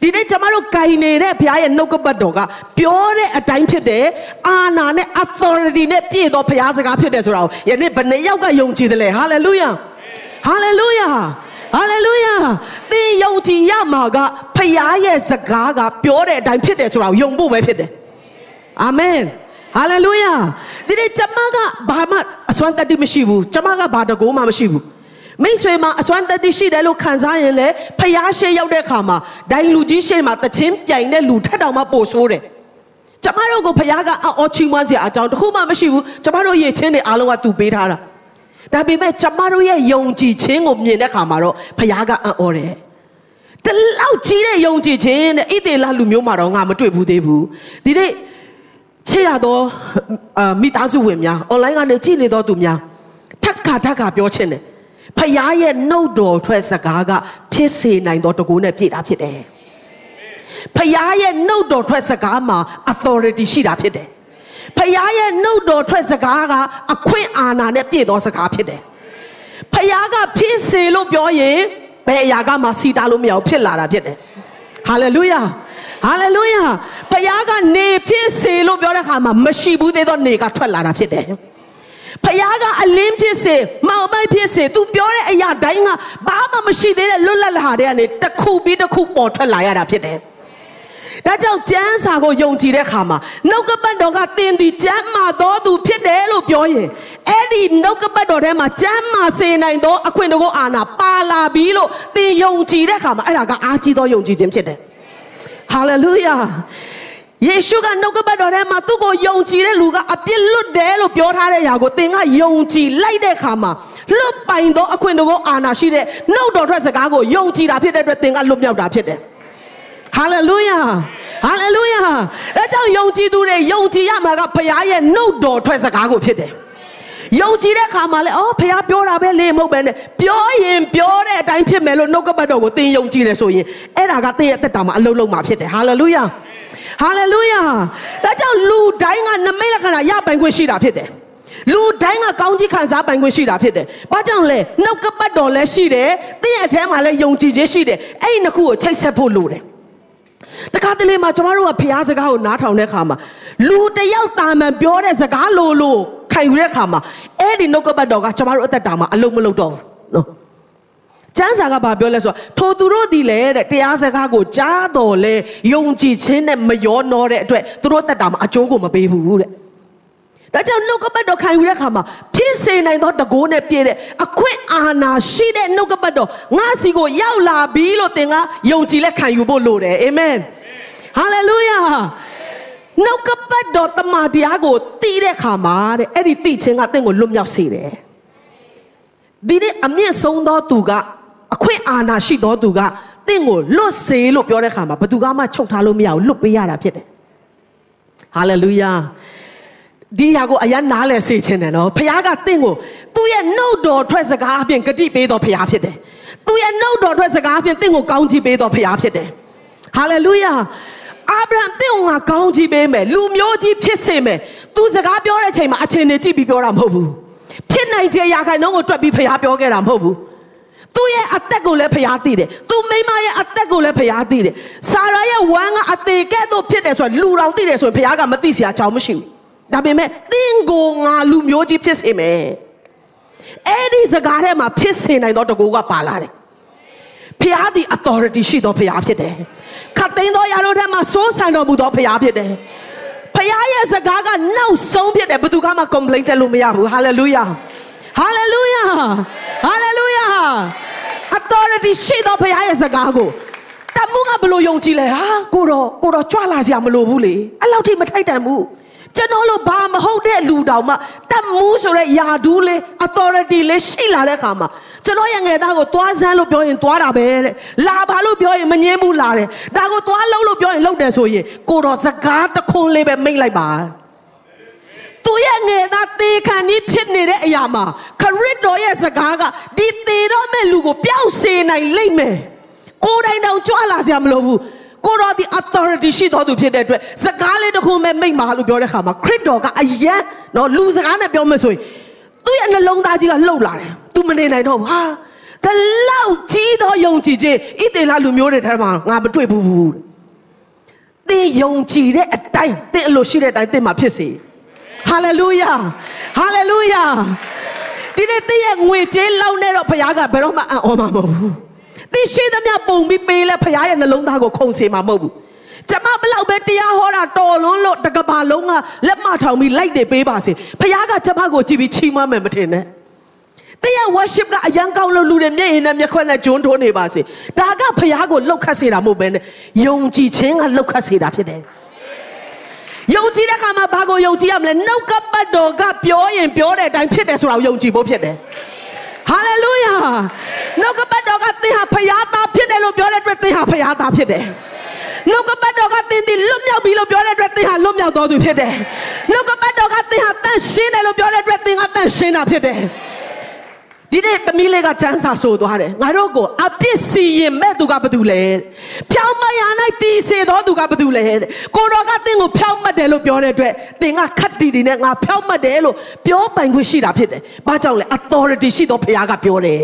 ဒီနေ့ကျမတို့ဂိုင်နေတဲ့ဘုရားရဲ့နှုတ်ကပတ်တော်ကပြောတဲ့အတိုင်းဖြစ်တယ်အာနာနဲ့ authority နဲ့ပြည့်သောဘုရားစကားဖြစ်တယ်ဆိုတာကိုယနေ့ဘယ်နှယောက်ကယုံကြည်တယ်လဲ hallelujah hallelujah hallelujah သင်ယုံကြည်ရမှာကဘုရားရဲ့စကားကပြောတဲ့အတိုင်းဖြစ်တယ်ဆိုတာကိုယုံဖို့ပဲဖြစ်တယ်အာမင်ဟာလေလုယာဒီနေ့ကျမကဘာမှအစွမ်းတတ္တိမရှိဘူးကျမကဘာတကိုးမှမရှိဘူးမိတ်ဆွေမှာအစွမ်းတတ္တိရှိတယ်လို့ခံစားရင်လေဖျားရှေ့ရောက်တဲ့ခါမှာဒိုင်လူကြီးရှေ့မှာတချင်းပြိုင်တဲ့လူထက်တောင်မှပိုဆိုးတယ်ကျမတို့ကိုဖျားကအအော်ချီးမွမ်းစရာအကြောင်းတခုမှမရှိဘူးကျမတို့ရဲ့ချင်းတွေအားလုံးကသူပေးထားတာ ဒါပေမဲ့ကျမတို့ရဲ့ယုံကြည်ခြင်းကိုမြင်တဲ့ခါမှာတော့ဖျားကအံ့ဩတယ်တလောက်ကြီးတဲ့ယုံကြည်ခြင်းတဲ့ဣသေလလူမျိုးမှာတော့ငါမတွေ့ဘူးသေးဘူးဒီနေ့ချစ်ရသောအာမိသားစုဝင်များ online ကနေကြည့်နေသောသူများထက်ခါထက်ခါပြောချင်တယ်ဖခင်ရဲ့နှုတ်တော်ထွက်စကားကဖြစ်စေနိုင်သောတကူနဲ့ပြည့်တာဖြစ်တယ်ဖခင်ရဲ့နှုတ်တော်ထွက်စကားမှာ authority ရှိတာဖြစ်တယ် ဖခင်ရဲ့နှုတ်တော်ထွက်စကားကအခွင့်အာဏာနဲ့ပြည့်သောစကားဖြစ်တယ်ဖခင်ကဖြစ်စေလို့ပြောရင်ဘယ်အရာကမှစီတာလို့မရဘူးဖြစ်လာတာဖြစ်တယ်ဟာလေလုယာဟာလေလုယာဘုရားကနေဖြစ်စေလို့ပြောတဲ့အခါမှာမရှိဘူးသေးသောနေကထွက်လာတာဖြစ်တယ်ဖခင်ကအလင်းဖြစ်စေမောင်မိုက်ဖြစ်စေ तू ပြောတဲ့အရာတိုင်းကဘာမှမရှိသေးတဲ့လွတ်လပ်လာတဲ့ကနေတစ်ခုပြီးတစ်ခုပေါ်ထွက်လာရတာဖြစ်တယ်။ ဒါကြောင့်ကျမ်းစာကိုယုံကြည်တဲ့အခါမှာနှုတ်ကပတ်တော်ကသင်သည်ကျမ်းမာသောသူဖြစ်တယ်လို့ပြောရင်အဲ့ဒီနှုတ်ကပတ်တော်ထဲမှာကျမ်းမာစေနိုင်သောအခွင့်တကုအာဏာပါလာပြီလို့သင်ယုံကြည်တဲ့အခါမှာအဲ့ဒါကအားကြီးသောယုံကြည်ခြင်းဖြစ်တယ်။ဟာလေလုယာယေရှုကနှုတ်ကပတ်တော်ထဲမှာသူ့ကိုယုံကြည်တဲ့လူကအပြစ်လွတ်တယ်လို့ပြောထားတဲ့အရာကိုသင်ကယုံကြည်လိုက်တဲ့အခါမှာလွတ်ပိုင်သောအခွင့်အရေးအာဏာရှိတဲ့နှုတ်တော်ထွက်စကားကိုယုံကြည်တာဖြစ်တဲ့အတွက်သင်ကလွတ်မြောက်တာဖြစ်တယ်။ ဟာလေလုယာဟာလေလုယာဒါကြောင့်ယုံကြည်သူတွေယုံကြည်ရမှာကဘုရားရဲ့နှုတ်တော်ထွက်စကားကိုဖြစ်တယ်။ယုံကြည်တဲ့အခါမှာလေအော်ဖះပြောတာပဲလေမဟုတ်ပဲနဲ့ပြောရင်ပြောတဲ့အတိုင်းဖြစ်မယ်လို့နှုတ်ကပတ်တော်ကိုသင်ယုံကြည်တယ်ဆိုရင်အဲ့ဒါကသင်ရဲ့အသက်တာမှာအလုံးလုံးမှာဖြစ်တယ်ဟာလေလုယာဟာလေလုယာဒါကြောင့်လူတိုင်းကနမိတ်လက္ခဏာရပိုင်ခွင့်ရှိတာဖြစ်တယ်လူတိုင်းကကောင်းကြီးခံစားပိုင်ခွင့်ရှိတာဖြစ်တယ်။ဘာကြောင့်လဲနှုတ်ကပတ်တော်လည်းရှိတယ်။သင်ရဲ့အထဲမှာလည်းယုံကြည်ခြင်းရှိတယ်။အဲ့ဒီနှစ်ခုကိုချိတ်ဆက်ဖို့လိုတယ်။ တခါတလေမှာကျမတို့ကဖျားစကားကိုနားထောင်တဲ့အခါမှာလူတယောက်တာမန်ပြောတဲ့စကားလိုလိုခံယူတဲ့အခါမှာအဲ့ဒီနှုတ်ကပတ်တော်ကကျမတို့အသက်တာမှာအလုံးမလုံးတော့ဘူးနော်။ကျမ်းစာကဘာပြောလဲဆိုတော့ထိုသူတို့ဒီလေတဲ့တရားစကားကိုကြားတော်လဲယုံကြည်ခြင်းနဲ့မရောနှောတဲ့အတွက်သူတို့တက်တာမှာအကျိုးကိုမပေးဘူးတဲ့ ဒါကြောင့်နှုတ်ကပတ်တော်ခံယူတဲ့အခါမှာဖြစ်စေနိုင်သောတကိုးနဲ့ပြည့်တဲ့အခွင့်အာဏာရှိတဲ့နှုတ်ကပတ်တော်ငါစီကိုရောက်လာပြီလို့သင်ကယုံကြည်လက်ခံယူဖို့လိုတယ်အာမင်ဟာလေလုယာနှုတ်ကပတ်တော်တမန်တရားကိုသိတဲ့အခါမှာတဲ့အဲ့ဒီသိခြင်းကသင်ကိုလွတ်မြောက်စေတယ်ဒီနေ့အမြင့်ဆုံးသောသူကအခွင့်အာဏာရှိသောသူကတင့်ကိုလွတ်စေလို့ပြောတဲ့ခါမှာဘယ်သူကမှချုပ်ထားလို့မရဘူးလွတ်ပေးရတာဖြစ်တယ်ဟာလေလုယာ ဒီဟာကိုအရန်နားလဲစေခြင်းတယ်နော်ဖခင်ကတင့်ကိုသူ့ရဲ့နှုတ်တော်ထွက်စကားအပြင်ဂတိပေးတော်ဖခင်ဖြစ်တယ်သူ့ရဲ့နှုတ်တော်ထွက်စကားအပြင်တင့်ကိုကောင်းချီးပေးတော်ဖခင်ဖြစ်တယ်ဟာလေလုယာအာဗြဟံတင့်ကိုငါကောင်းချီးပေးမယ်လူမျိုးကြီးဖြစ်စေမယ်သူစကားပြောတဲ့ချိန်မှာအချိန်နဲ့ကြည့်ပြီးပြောတာမဟုတ်ဘူးဖြစ်နိုင်ခြင်းရာခိုင်နှုန်းကိုတွက်ပြီးဖခင်ပြောခဲ့တာမဟုတ်ဘူးသူ့ရဲ့အသက်ကိုလည်းဖျားသိတယ်။သူမိမရဲ့အသက်ကိုလည်းဖျားသိတယ်။ဆာရာရဲ့ဝမ်းကအသေးကဲ့သို့ဖြစ်တယ်ဆိုတော့လူတော်သိတယ်ဆိုရင်ဖျားကမသိစရာအကြောင်းမရှိဘူး။ ဒါပေမဲ့တင်းကိုငါလူမျိုးကြီးဖြစ်စေမယ်။အဲ့ဒီစကားထဲမှာဖြစ်စေနိုင်တော့တကူကပါလာတယ်။ဖျားသည် authority ရှိသောဖျားဖြစ်တယ်။ခတ်သိမ်းသောရာတို့ထဲမှာစိုးဆန်တော်မူသောဖျားဖြစ်တယ်။ဖျားရဲ့စကားကနောက်ဆုံးဖြစ်တယ်ဘယ်သူမှ complain တက်လို့မရဘူး hallelujah hallelujah hallelujah authority ရှိသောဘုရားရဲ့စကားကိုတမှုကဘလို့ယုံကြည်လဲဟာကိုတော့ကိုတော့ကြွလာစရာမလိုဘူးလေအဲ့လောက်ထိမထိုက်တန်ဘူး ကျွန်တော်လို့ဘာမဟုတ်တဲ့လူတောင်မှတမှုဆိုတဲ့ယာဒူးလေး authority လေးရှိလာတဲ့အခါမှာကျွန်တော်ရဲ့ငယ်သားကိုသွားစမ်းလို့ပြောရင်သွားတာပဲတဲ့လာပါလို့ပြောရင်မငင်းဘူးလာတယ်ဒါကိုသွားလုံးလို့ပြောရင်လုံးတယ်ဆိုရင်ကိုတော့စကားတခွန်းလေးပဲမိတ်လိုက်ပါသူရဲ့ငယ်သားသေခံကြီးဖြစ်နေတဲ့အရာမှာခရစ်တော်ရဲ့စကားကဒီသေတော့မဲ့လူကိုပျောက်စေနိုင်လိမ့်မယ်ကိုယ်တိုင်တောင်ကြွလာစရာမလိုဘူး ကိုတော်ဒီ authority ရှိတော်သူဖြစ်တဲ့အတွက်စကားလေးတစ်ခုမဲ့မိတ်မှာလို့ပြောတဲ့ခါမှာခရစ်တော်ကအယံနော်လူစကားနဲ့ပြောမယ်ဆိုရင်သူ့ရဲ့နှလုံးသားကြီးကလှုပ်လာတယ်သူမနေနိုင်တော့ဘူးဟာတလောက်ကြီးသောယုံကြည်ခြင်းဣသေလလူမျိုးတွေထဲမှာငါမတွေ့ဘူးသင်ယုံကြည်တဲ့အတိုင်းသင်အလိုရှိတဲ့အတိုင်းသင်မှာဖြစ်စေဟာလေလုယာဟာလေလုယာဒီနေ့သင်ရဲ့ငွေကြေးလောက်နေတော့ဘုရားကဘယ်တော့မှအံ့ဩမှာမဟုတ်ဘူး သင်ရှိသမျှပုံပြီးပေးလဲဘုရားရဲ့နှလုံးသားကိုခုန်စေမှာမဟုတ်ဘူးကျမဘလောက်ပဲတရားဟောတာတော်လွန်းလို့တကဘာလုံးကလက်မထောင်ပြီးလိုက်တယ်ပေးပါစေဘုရားကကျမကိုကြည့်ပြီးချီးမွမ်းမယ်မထင်နဲ့တရား worship ကအရန်ကောင်းလို့လူတွေမျက်ရည်နဲ့မျက်ခွက်နဲ့ဂျွန်းထိုးနေပါစေဒါကဘုရားကိုလှုပ်ခတ်စေတာမဟုတ်ဘဲနဲ့ယုံကြည်ခြင်းကလှုပ်ခတ်စေတာဖြစ်တယ်ယုံကြည်တဲ့အခါမှာဘာကိုယုံကြည်ရမလဲနှုတ်ကပတ်တော်ကပြောရင်ပြောတဲ့အတိုင်းဖြစ်တယ်ဆိုတာကိုယုံကြည်ဖို့ဖြစ်တယ် ဟာလေလုယာနှုတ်ကပတ်တော်ကသင်ဟာဖရားသားဖြစ်တယ်လို့ပြောတဲ့အတွက်သင်ဟာဖရားသားဖြစ်တယ်နှုတ်ကပတ်တော်ကသင်ဒီလွတ်မြောက်ပြီလို့ပြောတဲ့အတွက်သင်ဟာလွတ်မြောက်တော်သူဖြစ်တယ်နှုတ်ကပတ်တော်ကသင်ဟာတန့်ရှင်းတယ်လို့ပြောတဲ့အတွက်သင်ကတန့်ရှင်းတာဖြစ်တယ် ဒီနေ့သမီးလေးကစမ်းစာဆိုသွားတယ်ငါတို့ကိုအပြစ်စီရင်မဲ့သူကဘာတူလဲဖြောင်းမရ၌တီးစေသောသူကဘာတူလဲကိုတော်ကသင်ကိုဖြောင်းမှတ်တယ်လို့ပြောတဲ့အတွက်သင်ကခတ်တီတီနဲ့ငါဖြောင်းမှတ်တယ်လို့ပြောပိုင်ခွင့်ရှိတာဖြစ်တယ်ဘာကြောင့်လဲ authority ရှိသောဘုရားကပြောတယ်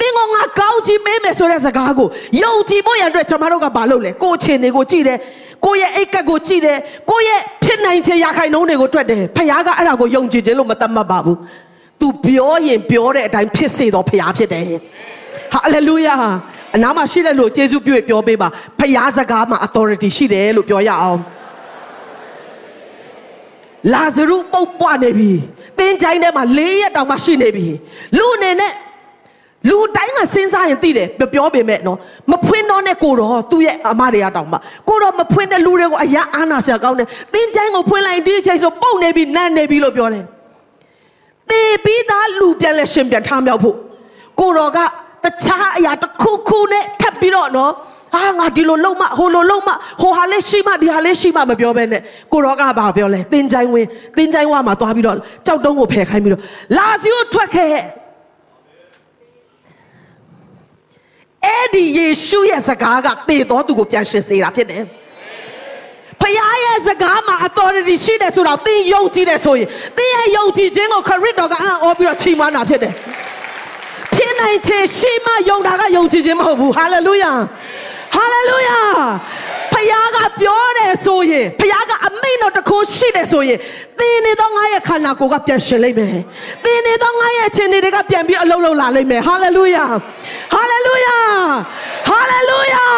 သင်ကငါကောင်းချီးပေးမယ်ဆိုတဲ့စကားကိုယုံကြည်ဖို့ရန်အတွက်ကျွန်တော်တို့ကဘာလုပ်လဲကိုယ်ချင်းတွေကိုကြည့်တယ်ကိုယ့်ရဲ့အိတ်ကက်ကိုကြည့်တယ်ကိုယ့်ရဲ့ဖြစ်နိုင်ခြင်းရခိုင်နှုန်းတွေကိုတွက်တယ်ဖခင်ကအဲ့ဒါကိုယုံကြည်ခြင်းလို့မသတ်မှတ်ပါဘူး तू ပြောရင်ပြောတဲ့အတိုင်းဖြစ်စေတော့ဖခင်ဖြစ်တယ်ဟာလေလုယာအနားမှာရှိတဲ့လူကိုယေရှုပြုပြောပေးပါဖခင်စကားမှာ authority ရှိတယ်လို့ပြောရအောင်လာဇရုပုတ်ပွားနေပြီသင်ချိုင်းထဲမှာ၄ရက်တောင်မှရှိနေပြီလူအနေနဲ့လူတိုင်းကစဉ်းစားရင်သိတယ်ပြောပြောပေမဲ့နော်မဖွင့်တော့နဲ့ကိုတော့သူ့ရဲ့အမတွေကတောင်မှကိုတော့မဖွင့်တဲ့လူတွေကိုအရန်အားနာစရာကောင်းတယ်သင်ချိုင်းကိုဖွင့်လိုက်ဒီအချိန်ဆိုပုတ်နေပြီနတ်နေပြီလို့ပြောတယ် တေပြီးသားလူပြန်လဲရှင်ပြန်ထားမြောက်ဖို့ကိုတော်ကတခြားအရာတစ်ခုခုနဲ့ထပ်ပြီးတော့နော်အာငါဒီလိုလုံးမဟိုလိုလုံးမဟိုဟာလေးရှိမှဒီဟာလေးရှိမှမပြောဘဲနဲ့ကိုတော်ကဘာပြောလဲသင်ချိုင်းဝင်သင်ချိုင်းဝမှာသွားပြီးတော့ကြောက်တုံးကိုဖယ်ခိုင်းပြီးတော့လာစီကိုထွက်ခဲ့အဲ့ဒီယေရှုရဲ့စကားကသေတော်သူကိုပြန်ရှင်စေတာဖြစ်တယ် ဖခင်ရဲ့စကားမှာ authority ရှိတယ်ဆိုတော့သင်ယုံကြည်တယ်ဆိုရင်သင်ရဲ့ယုံကြည်ခြင်းကိုခရစ်တော်ကအံ့ဩပြီးတော့ချီးမွမ်းတာဖြစ်တယ်ဖြစ်နိုင်ခြင်းရှိမှယုံတာကယုံကြည်ခြင်းမဟုတ်ဘူး hallelujah hallelujah ဖခင်ကပြောတယ်ဆိုရင်ဖခင်ကအမိန့်တော်တစ်ခုရှိတယ်ဆိုရင်သင်နေသောငါရဲ့ခန္ဓာကိုယ်ကပြန်ရှင်လိမ့်မယ်သင်နေသောငါရဲ့ခြင်းတွေကပြန်ပြီးအလုံးလုံးလာလိမ့်မယ် hallelujah hallelujah hallelujah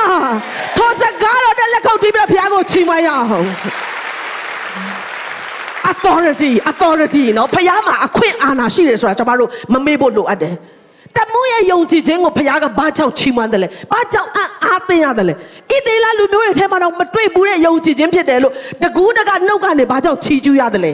သောစကားတော်တဲ့လက်ခုပ်တီးပြီးတော့ဖခင်ကိုချီးမွမ်းရအောင် authority authority နော်ဖခင်မှာအခွင့်အာဏာရှိတယ်ဆိုတာကျွန်တော်တို့မမေ့ဖို့လိုအပ်တယ် တမှုရဲ့ယုံကြည်ခြင်းကိုဖခင်ကဘာကြောင့်ချီးမွမ်းတယ်လဲဘာကြောင့်အံ့အားသင်ရတယ်လဲဣသေလလူမျိုးတွေထဲမှာတော့မတွေ့ဘူးတဲ့ယုံကြည်ခြင်းဖြစ်တယ်လို့တကူးတကနှုတ်ကနေဘာကြောင့်ချီးကျူးရတယ်လဲ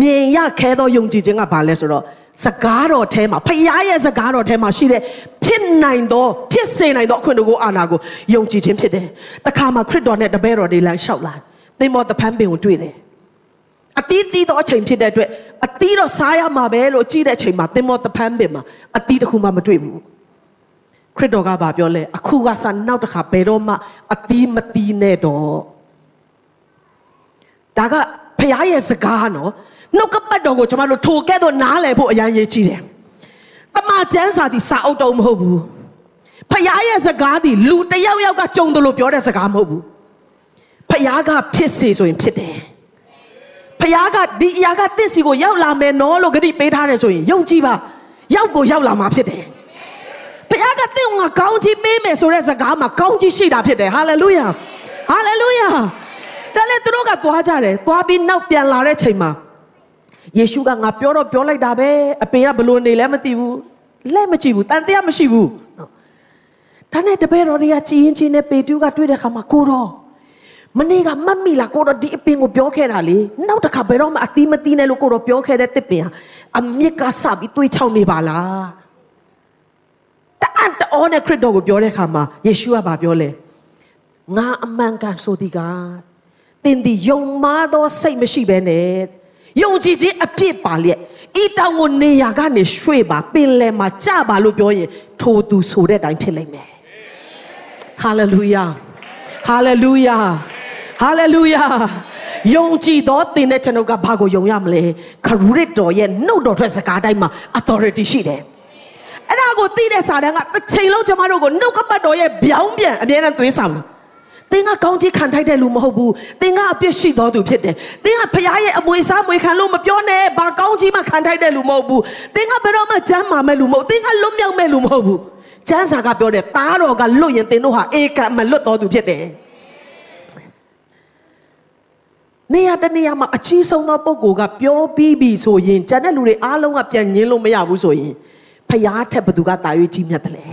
မြင်ရခဲသောယုံကြည်ခြင်းကဘာလဲဆိုတော့စကားတော်ထဲမှာဖခင်ရဲ့စကားတော်ထဲမှာရှိတဲ့ဖြစ်နိုင်သောဖြစ်စေနိုင်သောအခွင့်အရေးအာဏာကိုယုံကြည်ခြင်းဖြစ်တယ်။တခါမှာခရစ်တော်နဲ့တပည့်တော်တွေလမ်းလျှောက်လာ။သင်မောတဖန်ပင်ကိုတွေ့တယ်။ အတီးတီးသောအချိန်ဖြစ်တဲ့အတွက်အတီးတော့စားရမှာပဲလို့ကြည့်တဲ့အချိန်မှာသင်မောတဖန်ပင်မှာအတီးတစ်ခုမှမတွေ့ဘူး။ခရစ်တော်ကဗာပြောလဲအခုကစနောက်တစ်ခါဘယ်တော့မှအတီးမတီးနဲ့တော့ဒါကဖခင်ရဲ့စကားနော်နှုတ်ကပတ်တော်ကိုကျွန်တော်တို့ထိုကဲ့သို့နားလည်ဖို့အရန်ရေးကြည့်တယ်။တမန်ကျမ်းစာဒီစာအုပ်တော့မဟုတ်ဘူး။ဖခင်ရဲ့စကားဒီလူတယောက်ယောက်ကကြုံတယ်လို့ပြောတဲ့စကားမဟုတ်ဘူး။ဖခင်ကဖြစ်စေဆိုရင်ဖြစ်တယ်။ ဖခင်ကဒီအရာကတင့်စီကိုရောက်လာမယ်နော်လို့ဂတိပေးထားတယ်ဆိုရင်ယုံကြည်ပါ။ရောက်ကိုရောက်လာမှာဖြစ်တယ်။ဖခင်ကတင့်ကိုငါကောင်းချီးပေးမယ်ဆိုတဲ့စကားမှာကောင်းချီးရှိတာဖြစ်တယ်။ဟာလေလုယာ။ဟာလေလုယာ။ဒါနဲ့သူတို့ကသွားကြတယ်။သွားပြီးနောက်ပြန်လာတဲ့ချိန်မှာယေရှုကငါပြောတော့ပြောလိုက်တာပဲအပင်ကဘလို့နေလဲမသိဘူးလက်မကြည့်ဘူးတန်တရားမရှိဘူးနော်ဒါနဲ့တပည့်တော်တွေကကြည်ရင်ချင်းနဲ့ပေတူးကတွေ့တဲ့ခါမှာကိုတော့ မနေ့ကမတ်မိလားကိုတော့ဒီအပင်ကိုပြောခဲ့တာလေနောက်တစ်ခါဘယ်တော့မှအသီးမသီးနဲ့လို့ကိုတော့ပြောခဲ့တဲ့တစ်ပင်ဟာအမြစ်ကစပြီးတွေးချောင်းနေပါလားတအန်တော်နဲ့ခရစ်တော်ကိုပြောတဲ့ခါမှာယေရှုကဗာပြောလဲငါအမှန်ကန်ဆိုဒီကသင်ဒီယုံမားသောစိတ်မရှိဘဲနဲ့ယုံကြည်ခြင်းအပြည့်ပါလျက်ဤတောင်ကိုနေရာကနေရွှေ့ပါပင်လယ်မှာကြပါလို့ပြောရင်ထိုသူဆိုတဲ့အတိုင်းဖြစ်လိမ့်မယ်ဟာလေလုယာဟာလေလုယာ ဟာလေလုယာယုံကြည်သောသင်တဲ့ကျွန်ုပ်ကဘာကိုယုံရမလဲခရစ်တော်ရဲ့နှုတ်တော်ထွက်စကားတိုင်းမှာ authority ရှိတယ်အဲ့ဒါကိုသိတဲ့စာတန်းကတစ်ချိန်လုံးကျမတို့ကိုနှုတ်ကပတ်တော်ရဲ့ဗျောင်းပြန်အမြဲတမ်းသွေးဆောင်တယ်သင်ကကောင်းကြီးခံထိုက်တဲ့လူမဟုတ်ဘူးသင်ကအပြစ်ရှိတော်သူဖြစ်တယ်သင်ကဖခင်ရဲ့အမွေစားမွေခံလို့မပြောနဲ့ဘာကောင်းကြီးမှခံထိုက်တဲ့လူမဟုတ်ဘူးသင်ကဘယ်တော့မှကျမ်းမာမဲ့လူမဟုတ်သင်ကလွတ်မြောက်မဲ့လူမဟုတ်ဘူးကျမ်းစာကပြောတယ်သားတော်ကလွတ်ရင်သင်တို့ဟာအေကံမလွတ်တော်သူဖြစ်တယ် နေရာတနေရာမှာအကြီးဆုံးသောပုံကိုကပြောပြီးပြီဆိုရင်ကျန်တဲ့လူတွေအားလုံးကပြန်ငင်းလို့မရဘူးဆိုရင်ဖျားထက်ဘသူကတာ၍ကြီးမြတ်တယ်လဲ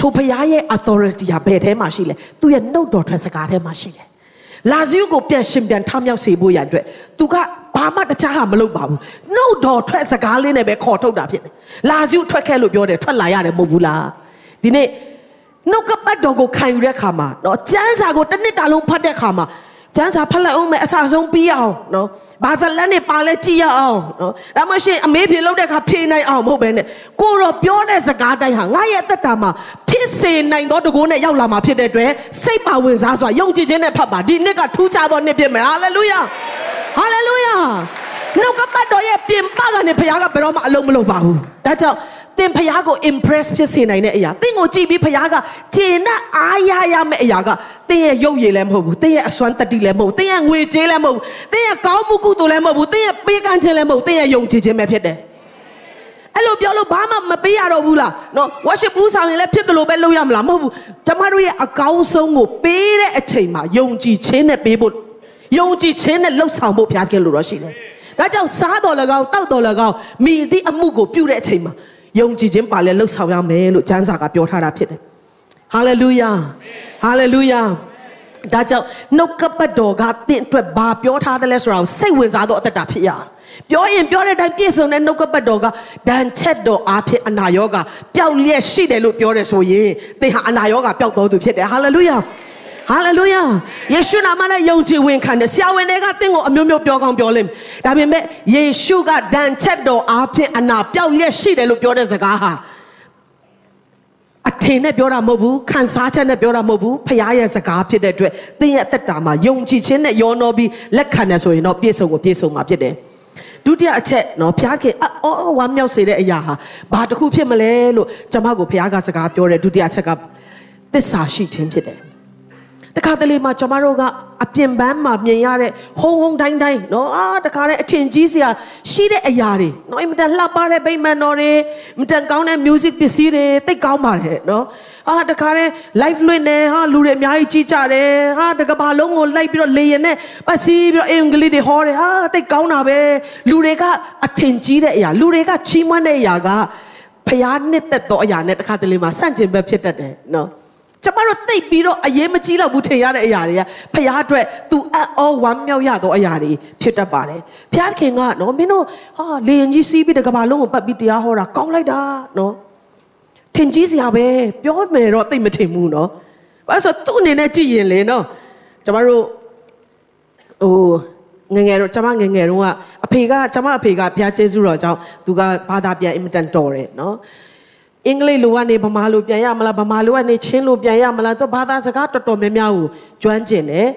ထိုဖျားရဲ့ authority ကဘယ်ထဲမှာရှိလဲသူရဲ့နှုတ်တော်ထွက်စကားထဲမှာရှိတယ်လာဇီယုကိုပြန်ရှင်ပြန်ထမြောက်စေဖို့ရန်အတွက်သူကဘာမှတခြားဟာမလုပ်ပါဘူးနှုတ်တော်ထွက်စကားလေးနဲ့ပဲခေါ်ထုတ်တာဖြစ်တယ်လာဇီယုထွက်ခဲ့လို့ပြောတယ်ထွက်လာရတယ်မဟုတ်ဘူးလားဒီနေ့နှုတ်ကပတ်တော်ကိုခံယူတဲ့အခါမှာတော့ကျမ်းစာကိုတစ်နှစ်တာလုံးဖတ်တဲ့အခါမှာ ကျန်းစာဖတ်လိုက်အောင်မယ်အစားဆုံးပြီးအောင်နော်ဘာဇလန်နဲ့ပါလဲကြည့်ရအောင်နော်ဒါမှရှင်အမေးဖြေလောက်တဲ့အခါဖြေနိုင်အောင်မဟုတ်ပဲနဲ့ကိုတော့ပြောတဲ့စကားတိုင်းဟာငါရဲ့အသက်တာမှာဖြစ်စေနိုင်သောတကူနဲ့ရောက်လာမှာဖြစ်တဲ့အတွက်စိတ်ပါဝင်စားစွာယုံကြည်ခြင်းနဲ့ဖတ်ပါဒီနှစ်ကထူးခြားသောနှစ်ဖြစ်မယ်ဟာလေလုယာဟာလေလုယာနှုတ်ကပတ်တော်ရဲ့ပြင်ပကနေဖခင်ကဘယ်တော့မှအလုံးမလုံးပါဘူးဒါကြောင့် သင်ဖះကို impress ဖြစ်စေနိုင်တဲ့အရာသင်ကိုကြည့်ပြီးဖះကဂျေနပ်အားရရမယ့်အရာကသင်ရဲ့ရုပ်ရည်လည်းမဟုတ်ဘူးသင်ရဲ့အစွမ်းတတိလည်းမဟုတ်ဘူးသင်ရဲ့ငွေကြေးလည်းမဟုတ်ဘူးသင်ရဲ့ကောင်းမှုကုသိုလ်လည်းမဟုတ်ဘူးသင်ရဲ့ပေးကမ်းခြင်းလည်းမဟုတ်ဘူးသင်ရဲ့ယုံကြည်ခြင်းပဲဖြစ်တယ်အဲ့လိုပြောလို့ဘာမှမပေးရတော့ဘူးလားနော် worship ဦးဆောင်ရင်လည်းဖြစ်တယ်လို့ပဲလုပ်ရမလားမဟုတ်ဘူးကျမတို့ရဲ့အကောင်းဆုံးကိုပေးတဲ့အချိန်မှာယုံကြည်ခြင်းနဲ့ပေးဖို့ယုံကြည်ခြင်းနဲ့လှုပ်ဆောင်ဖို့ဖျားခင်လို့တော့ရှိတယ်ဒါကြောင့်စားတော်၎င်းတောက်တော်၎င်းမိသည့်အမှုကိုပြုတဲ့အချိန်မှာ ယုံကြည်ခြင်းပါလဲလှုပ်ဆောင်ရမယ်လို့ကျမ်းစာကပြောထားတာဖြစ်တယ်ဟာလေလုယာဟာလေလုယာဒါကြောင့်နှုတ်ကပတ်တော်ကတင့်အတွက်ဘာပြောထားသလဲဆိုတာကိုစိတ်ဝင်စားသောအသက်တာဖြစ်ရပြောရင်ပြောတဲ့အတိုင်းပြည့်စုံတဲ့နှုတ်ကပတ်တော်ကဒဏ်ချက်တော်အားဖြင့်အနာရောဂါပျောက်လျက်ရှိတယ်လို့ပြောတယ်ဆိုရင်သင်ဟာအနာရောဂါပျောက်တော်သူဖြစ်တယ်ဟာလေလုယာ ဟာလေလုယာယေရှုနာမနဲ့ယုံကြည်ဝင်ခံတယ်ဆရာဝန်တွေကတင့်ကိုအမျိုးမျိုးပြောကောင်းပြောလိမ့်မယ်ဒါပေမဲ့ယေရှုကဒဏ်ချက်တော်အားဖြင့်အနာပျောက်လျက်ရှိတယ်လို့ပြောတဲ့စကားဟာအထင်နဲ့ပြောတာမဟုတ်ဘူးခံစားချက်နဲ့ပြောတာမဟုတ်ဘူးဖခင်ရဲ့စကားဖြစ်တဲ့အတွက်သင်ရဲ့အသက်တာမှာယုံကြည်ခြင်းနဲ့ယောနောပြီးလက်ခံတယ်ဆိုရင်တော့ပြည့်စုံကိုပြည့်စုံမှာဖြစ်တယ်ဒုတိယအချက်နော်ဘုရားခင်အော်ဝမ်းမြောက်စေတဲ့အရာဟာဘာတစ်ခုဖြစ်မလဲလို့ကျွန်မကိုဘုရားကစကားပြောတဲ့ဒုတိယအချက်ကသစ္စာရှိခြင်းဖြစ်တယ် တခါတလေမှာကျွန်မတို့ကအပြင်ပန်းမှာမြင်ရတဲ့ဟုံဟုံတိုင်းတိုင်းနော်အာတခါတဲ့အထင်ကြီးစရာရှိတဲ့အရာတွေနော်အင်မတန်လှပတဲ့ဗိမာန်တော်တွေအင်မတန်ကောင်းတဲ့ music ပစ္စည်းတွေသိကောင်းပါတယ်နော်အာတခါတဲ့ live လွှင့်နေဟာလူတွေအများကြီးကြည့်ကြတယ်ဟာတကဘာလုံးကိုလိုက်ပြီးတော့လေရင်နဲ့ပတ်စီးပြီးတော့အင်္ဂလိပ်တွေဟောတယ်ဟာသိကောင်းတာပဲလူတွေကအထင်ကြီးတဲ့အရာလူတွေကချီးမွမ်းတဲ့အရာကဖျားနှစ်သက်သောအရာနဲ့တခါတလေမှာဆန့်ကျင်ဘက်ဖြစ်တတ်တယ်နော် ကျမတို့သိပြီးတော့အရေးမကြီးတော့ဘူးထင်ရတဲ့အရာတွေကဖခင်အတွက်သူအံ့ဩဝမ်းမြောက်ရသောအရာတွေဖြစ်တတ်ပါတယ်ဖခင်ကနော်မင်းတို့ဟာလေရင်ကြီးစီးပြီးတကဘာလုံးကိုပတ်ပြီးတရားဟောတာကောင်းလိုက်တာနော်ထင်ကြီးစရာပဲပြောမယ်တော့သိမထင်ဘူးနော်ဘာလို့ဆိုသူ့အနေနဲ့ကြည့်ရင်လေနော်ကျမတို့ဟိုငငယ်တော့ကျမငငယ်တော့ကအဖေကကျမအဖေကဘုရားကျေးဇူးတော်ကြောင့်သူကဘာသာပြန်အင်မတန်တော်တယ်နော် အင်္ဂလိပ်လိုကနေဗမာလိုပြန်ရမလားဗမာလိုကနေချင်းလိုပြန်ရမလားသူဘာသာစကားတော်တော်များများကိုကျွမ်းကျင်တယ်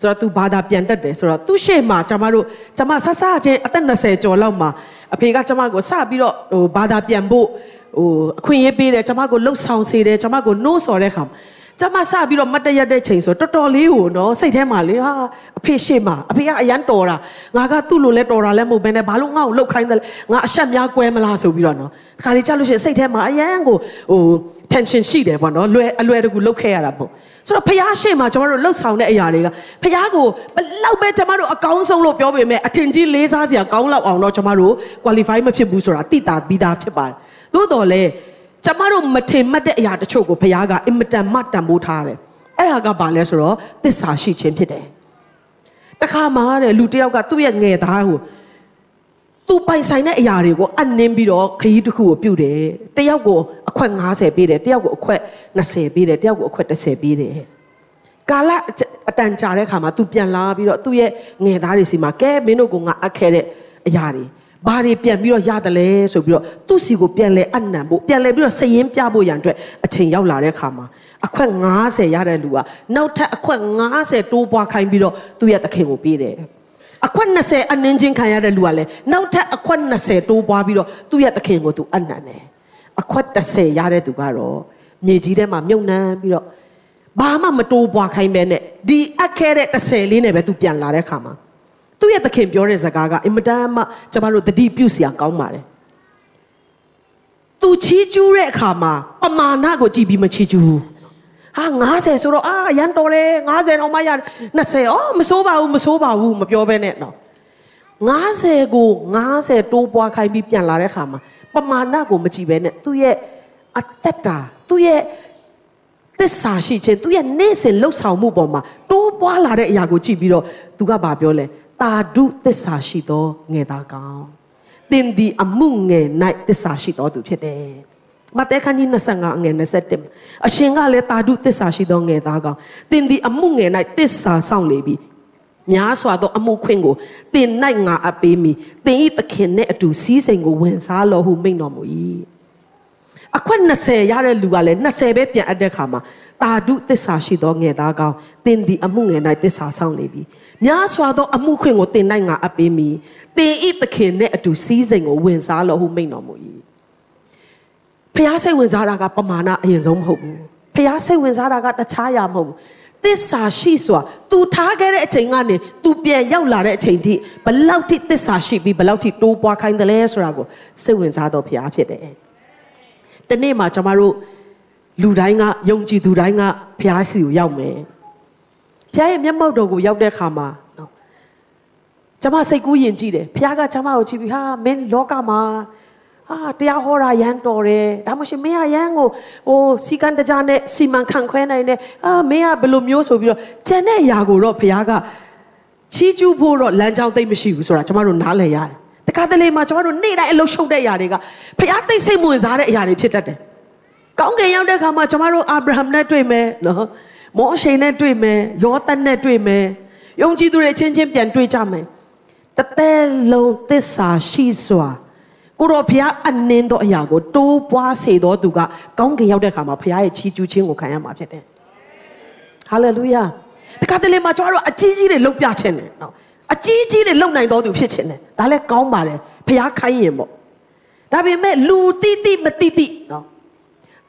ဆိုတော့ तू ဘာသာပြန်တတ်တယ်ဆိုတော့သူ့ရှေ့မှာကျမတို့ကျမဆဆချင်းအသက်20ကျော်လောက်မှာအဖေကကျမကိုစပြီးတော့ဟိုဘာသာပြန်ဖို့ဟိုအခွင့်အရေးပေးတယ်ကျမကိုလှုပ်ဆောင်စေတယ်ကျမကိုနှိုးဆော်တဲ့ခါ ကျမစပြီးတော့မတ်တရက်တဲ့ချိန်ဆိုတော်တော်လေးကိုနော်စိတ်ထဲမှာလေဟာအဖေရှေ့မှာအဖေကအရန်တော်တာငါကသူ့လိုလဲတော်တာလဲမဟုတ်ဘဲနဲ့ဘာလို့ငါ့ကိုလှုပ်ခိုင်းတယ်လဲငါအဆက်များကွဲမလားဆိုပြီးတော့နော်ခါလေးကြလို့ရှိရင်စိတ်ထဲမှာအရန်ကိုဟို tension ရှိတယ်ပေါ့နော်လွယ်အလွယ်တကူလှုပ်ခဲ့ရတာပေါ့ဆိုတော့ဖះရှေ့မှာကျွန်တော်တို့လှုပ်ဆောင်တဲ့အရာတွေကဖះကိုဘလောက်ပဲကျွန်တော်တို့အကောင်းဆုံးလို့ပြောပေမဲ့အထင်ကြီးလေးစားစရာကောင်းလောက်အောင်တော့ကျွန်တော်တို့ qualify မဖြစ်ဘူးဆိုတာသိတာပြီးသားဖြစ်ပါတယ်သို့တော်လည်း ကျမတို့မထင်မှတ်တဲ့အရာတချို့ကိုဘုရားကအင်မတန်မှတန်ဖိုးထားတယ်အဲ့ဒါကဘာလဲဆိုတော့သစ္စာရှိခြင်းဖြစ်တယ်တခါမှတဲ့လူတစ်ယောက်ကသူ့ရဲ့ငယ်သားကိုသူပိုင်ဆိုင်တဲ့အရာတွေကိုအနှင်းပြီးတော့ခရီးတစ်ခုကိုပြုတ်တယ်တယောက်ကိုအခွက်90ပေးတယ်တယောက်ကိုအခွက်20ပေးတယ်တယောက်ကိုအခွက်30ပေးတယ်ကာလအတန်ကြာတဲ့ခါမှာ तू ပြန်လာပြီးတော့သူ့ရဲ့ငယ်သားတွေစီမှာကဲမင်းတို့ကငါအပ်ခဲ့တဲ့အရာတွေ ဘာတွေပြန်ပြီးတော့ရတယ်လဲဆိုပြီးတော့သူ့စီကိုပြန်လဲအနံဖို့ပြန်လဲပြီးတော့စရင်ပြဖို့ရန်အတွက်အချိန်ရောက်လာတဲ့ခါမှာအခွက်90ရတဲ့လူကနောက်ထပ်အခွက်90တိုးပွားခိုင်းပြီးတော့သူ့ရဲ့သခင်ကိုပေးတယ်အခွက်20အနှင်းချင်းခံရတဲ့လူကလည်းနောက်ထပ်အခွက်20တိုးပွားပြီးတော့သူ့ရဲ့သခင်ကိုသူအနံတယ်အခွက်30ရတဲ့သူကတော့မြေကြီးထဲမှာမြုပ်နှံပြီးတော့ဘာမှမတိုးပွားခိုင်းပဲနဲ့ဒီအပ်ခဲ့တဲ့30လေးနဲ့ပဲသူပြန်လာတဲ့ခါမှာ သူ့ရဲ့သခင်ပြောတဲ့စကားကအင်မတန်မှကျမတို့တတိပြုစရာကောင်းပါတယ်သူချီးကျူးတဲ့အခါမှာပမာဏကိုကြည့်ပြီးမချီးကျူးဘူးဟာ90ဆိုတော့အာရန်တော်တယ်90တော့မှရ20အော်မစိုးပါဘူးမစိုးပါဘူးမပြောဘဲနဲ့နော်90ကို90တိုးပွားခိုင်းပြီးပြန်လာတဲ့ခါမှာပမာဏကိုမကြည့်ဘဲနဲ့သူ့ရဲ့အသက်တာသူ့ရဲ့သစ္စာရှိခြင်းသူရဲ့နေ့စဉ်လှုပ်ဆောင်မှုပေါ်မှာတိုးပွားလာတဲ့အရာကိုကြည့်ပြီးတော့သူကဘာပြောလဲ တာဒုသစ္စာရှိသောငယ်သားကောင်သင်ဒီအမှုငယ်၌သစ္စာရှိသောသူဖြစ်တယ်မဿဲခန်းကြီး25အငယ်27အရှင်ကလည်းတာဒုသစ္စာရှိသောငယ်သားကောင်သင်ဒီအမှုငယ်၌သစ္စာဆောင်လေပြီများစွာသောအမှုခွင့်ကိုသင်၌ငါအပ်ပေးမိသင်ဤသခင်နှင့်အတူစီးစိမ်ကိုဝင်စားလောဟုမိန့်တော်မူ၏အခွက်20ရတဲ့လူကလည်း20ပဲပြန်အပ်တဲ့ခါမှာ တာဒုသစ္စာရှိသောငယ်သားကောင်သင်ဒီအမှုငယ်၌သစ္စာဆောင်လေပြီများစွာသောအမှုခွင့်ကိုသင်၌ငါအပ်ပေးမိသင်ဤသခင်နှင့်အတူစီးစိမ်ကိုဝင်စားလောဟုမိန့်တော်မူ၏ဖះစိတ်ဝင်စားတာကပမာဏအရင်ဆုံးမဟုတ်ဘူးဖះစိတ်ဝင်စားတာကတခြားရမဟုတ်ဘူးသစ္စာရှိစွာ तू ထားခဲ့တဲ့အချိန်ကနေ तू ပြန်ရောက်လာတဲ့အချိန်ထိဘလောက်ထိသစ္စာရှိပြီးဘလောက်ထိတိုးပွားခိုင်းတယ်လဲဆိုတာကိုစိတ်ဝင်စားတော့ဖះဖြစ်တယ်။ဒီနေ့မှာကျွန်တော်တို့ လူတိုင်းကယုံကြည်သူတိုင်းကဖះစီကိုရောက်မယ်။ဖះရဲ့မျက်မှောက်တော်ကိုရောက်တဲ့အခါမှာနော်ကျွန်မစိတ်ကူးယဉ်ကြည့်တယ်ဖះကကျွန်မကိုကြည့်ပြီးဟာမင်းလောကမှာအာတရားဟောတာရန်တော်တယ်ဒါမှရှင်မင်းကရန်ကိုဟိုစီကံတကြနဲ့စီမံခန့်ခွဲနိုင်တယ်အာမင်းကဘယ်လိုမျိုးဆိုပြီးတော့ကျန်တဲ့အရာကိုတော့ဘုရားကချီးကျူးဖို့တော့လမ်းကြောင်းသိမ့်မရှိဘူးဆိုတာကျမတို့နားလည်ရတယ်တခါတလေမှာကျမတို့နေ့တိုင်းအလုပ်ရှုပ်တဲ့အရာတွေကဘုရားသိစိတ်ဝင်စားတဲ့အရာတွေဖြစ်တတ်တယ် ကောင်းကင်ရောက်တဲ့အခါမှာကျမတို့အာဗြဟံနဲ့တွေ့မယ်နော်မောရှေနဲ့တွေ့မယ်ယောသန်နဲ့တွေ့မယ်ယုံကြည်သူတွေချင်းချင်းပြန်တွေ့ကြမယ်တသက်လုံးသစ္စာရှိစွာကိုတော်ဘုရားအနှင်းသောအရာကိုတိုးပွားစေသောသူကကောင်းကင်ရောက်တဲ့အခါမှာဘုရားရဲ့ချီးကျူးခြင်းကိုခံရမှာဖြစ်တယ်။ဟာလေလုယာ။တခါတလေမှာကျွန်တော်တို့အကြီးကြီးတွေလှုပ်ပြခြင်းတယ်နော်။အကြီးကြီးတွေလှုပ်နိုင်တော်သူဖြစ်ခြင်းတယ်။ဒါလည်းကောင်းပါတယ်ဘုရားခိုင်းရင်ပေါ့။ဒါပေမဲ့လူတိတိမတိတိနော်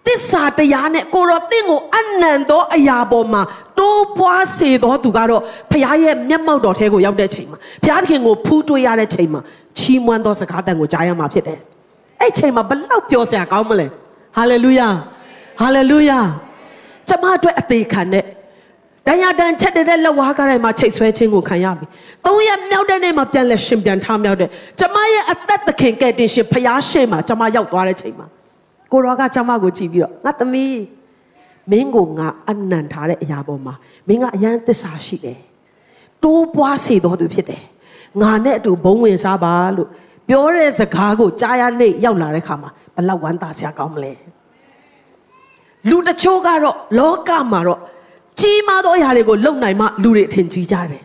သစ္စာတရားနဲ့ကိုရောတင့်ကိုအနံသောအရာပေါ်မှာတိုးပွားစေသောသူကတော့ဖခင်ရဲ့မျက်မှောက်တော်ထဲကိုရောက်တဲ့ချိန်မှာဖခင်သခင်ကိုဖူးတွေးရတဲ့ချိန်မှာချီးမွမ်းသောစကားတန်ကိုကြားရမှာဖြစ်တယ်။အဲ့ချိန်မှာဘလောက်ပြောစရာကောင်းမလဲ။ဟာလေလုယာ။ဟာလေလုယာ။ကျမအတွက်အသေးခံတဲ့တရားတန်ချက်တဲ့လက်ဝါးကားတိုင်းမှာချိတ်ဆွဲခြင်းကိုခံရပြီ။သုံးရက်မြောက်တဲ့နေ့မှာပြန်လဲရှင်ပြန်ထားမြောက်တဲ့ကျမရဲ့အသက်သခင်ကဲ့တင်ရှင်ဖခင်ရှေ့မှာကျမရောက်သွားတဲ့ချိန်မှာ ကိုရောကကျမကိုကြည့်ပြီးတော့ငါသမီးမင်းကိုငါအနံထားတဲ့အရာပေါ်မှာမင်းကအယံသစ္စာရှိတယ်တိုးပွားစေတော်သူဖြစ်တယ်ငါနဲ့အတူဘုံဝင်စားပါလို့ပြောတဲ့စကားကိုကြားရနေရောက်လာတဲ့ခါမှာဘလောက်ဝမ်းသာစရာကောင်းမလဲလူတချို့ကတော့လောကမှာတော့ကြီးမားသောအရာတွေကိုလုံနိုင်မှလူတွေအထင်ကြီးကြတယ်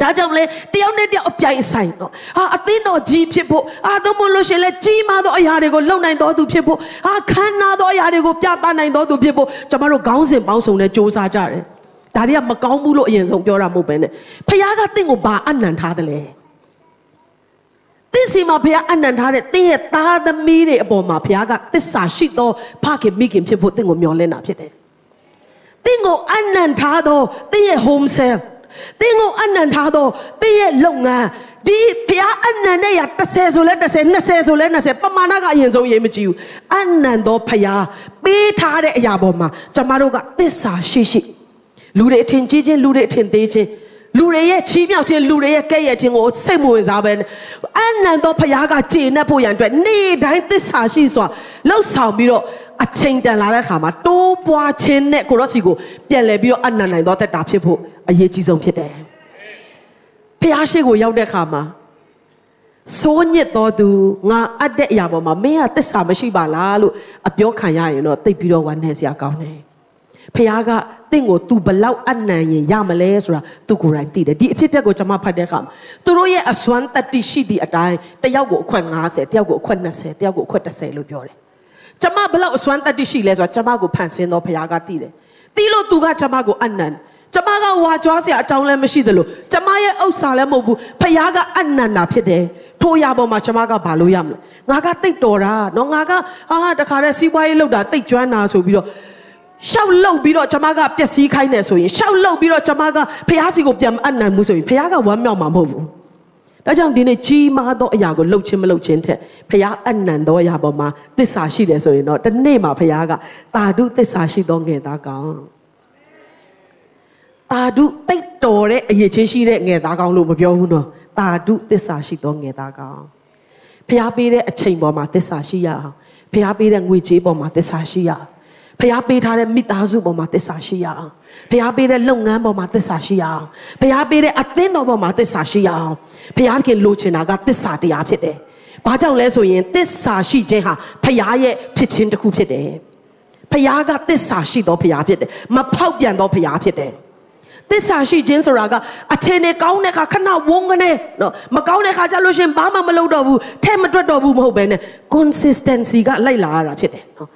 ဒါကြောင့်လေတယောက်နဲ့တယောက်အပြိုင်ဆိုင်တော့ဟာအသင်းတော်ကြီးဖြစ်ဖို့အာသို့မဟုတ်လို့ရှင်လေကြီးမားသောအရာတွေကိုလုံနိုင်တော်သူဖြစ်ဖို့ဟာခမ်းနားသောအရာတွေကိုပြသနိုင်တော်သူဖြစ်ဖို့ကျွန်တော်တို့ခေါင်းစဉ်ပေါင်းစုံနဲ့စ조사ကြတယ်ဒါတွေကမကောင်းဘူးလို့အရင်ဆုံးပြောတာမဟုတ်ပဲနဲ့ဖခင်ကတင့်ကိုဘာအနံထားတယ်လဲတင်းစီမှာဘုရားအနံထားတဲ့တင်းရဲ့သားသမီးတွေအပေါ်မှာဘုရားကသစ္စာရှိသောဖခင်မိခင်ဖြစ်ဖို့တင့်ကိုမျှော်လင့်တာဖြစ်တယ်။တင့်ကိုအနံထားသောတင်းရဲ့ home self တင်းကိုအနံထားသောတင်းရဲ့လုပ်ငန်းဒီဘုရားအနံနဲ့ရ30ဆိုလဲ30 20ဆိုလဲ20ပမာဏကအရင်ဆုံးရေးမကြည့်ဘူးအနံသောဘုရားပေးထားတဲ့အရာပေါ်မှာကျမတို့ကသစ္စာရှိရှိလူတွေအထင်ကြီးခြင်းလူတွေအထင်သေးခြင်း လူတွေရဲ့ချီးမြှောက်ခြင်းလူတွေရဲ့ကဲ့ရဲ့ခြင်းကိုစိတ်မဝင်စားပဲအနန္တဖခင်ကကျေနပ်ဖို့ရန်အတွက်နေ့တိုင်းသစ္စာရှိစွာလှုပ်ဆောင်ပြီးတော့အချိန်တန်လာတဲ့အခါမှာတိုးပွားခြင်းနဲ့ကိုရော့စီကိုပြန်လဲပြီးတော့အနန္တနိုင်သောတက်တာဖြစ်ဖို့အရေးကြီးဆုံးဖြစ်တယ်ဖခင်ရှိကိုရောက်တဲ့အခါမှာစိုးညစ်တော်သူငါအပ်တဲ့အရာပေါ်မှာမင်းကသစ္စာမရှိပါလားလို့အပြောခံရရင်တော့တိတ်ပြီးတော့ဝမ်းနည်းစရာကောင်းတယ် ဖခင်ကတင့်ကို तू ဘလောက်အနံ့ရင်ရမလဲဆိုတာ तू ကိုယ်တိုင်သိတယ်ဒီအဖြစ်အပျက်ကိုကျွန်မဖတ်တဲ့အခါမှာသူတို့ရဲ့အစွမ်းတတိရှိသည့်အတိုင်းတယောက်ကိုအခွက်90တယောက်ကိုအခွက်20တယောက်ကိုအခွက်30လို့ပြောတယ်ကျွန်မဘလောက်အစွမ်းတတိရှိလဲဆိုတာကျွန်မကိုဖန်ဆင်းတော့ဖခင်ကသိတယ်သိလို့ तू ကကျွန်မကိုအနံ့ကျမကဝါကြွားစရာအကြောင်းလည်းမရှိသလိုကျမရဲ့ဥစ္စာလည်းမဟုတ်ဘူးဖခင်ကအနန္တာဖြစ်တယ်ထိုးရပေါ်မှာကျမကဘာလို့ရမလဲငါကတိတ်တော်တာနော်ငါကဟာတခါတည်းစီးပွားရေးလုပ်တာတိတ်ကျွမ်းတာဆိုပြီးတော့ ရှောက်လုတ်ပြီးတော့ကျမကပျက်စီးခိုင်းတယ်ဆိုရင်ရှောက်လုတ်ပြီးတော့ကျမကဖះစီကိုပြန်အနံမှုဆိုရင်ဖះကဝမ်းမြောက်မှာမဟုတ်ဘူးဒါကြောင့်ဒီနေ့ကြီးမားသောအရာကိုလှုပ်ခြင်းမလှုပ်ခြင်းထက်ဖះအနံသောအရာပေါ်မှာသစ္စာရှိတယ်ဆိုရင်တော့တနေ့မှာဖះကတာဓုသစ္စာရှိသောငယ်သားကောင်တာဓုတိတ်တော်တဲ့အရေးချင်းရှိတဲ့ငယ်သားကောင်လို့မပြောဘူးနော်တာဓုသစ္စာရှိသောငယ်သားကောင်ဖះပေးတဲ့အချိန်ပေါ်မှာသစ္စာရှိရအောင်ဖះပေးတဲ့ငွေကြေးပေါ်မှာသစ္စာရှိရအောင် ဖះပေးထားတဲ့မိသားစုပေါ်မှာသစ္စာရှိရအောင်ဖះပေးတဲ့လုပ်ငန်းပေါ်မှာသစ္စာရှိရအောင်ဖះပေးတဲ့အသင်းတော်ပေါ်မှာသစ္စာရှိရအောင်ဖះခင်လိုချင်တာကသစ္စာတရားဖြစ်တယ်။ဘာကြောင့်လဲဆိုရင်သစ္စာရှိခြင်းဟာဖះရဲ့ဖြစ်ခြင်းတစ်ခုဖြစ်တယ်။ဖះကသစ္စာရှိသောဖះဖြစ်တယ်။မဖောက်ပြန်သောဖះဖြစ်တယ်။သစ္စာရှိခြင်းဆိုတာကအချိန်နဲ့ကောင်းတဲ့ခါခဏဝုန်းကနေနော်မကောင်းတဲ့ခါကျလို့ရှင်ဘာမှမလုပ်တော့ဘူးထဲမတွက်တော့ဘူးမဟုတ်ပဲနဲ့ consistency ကလိုက်လာရတာဖြစ်တယ်နော်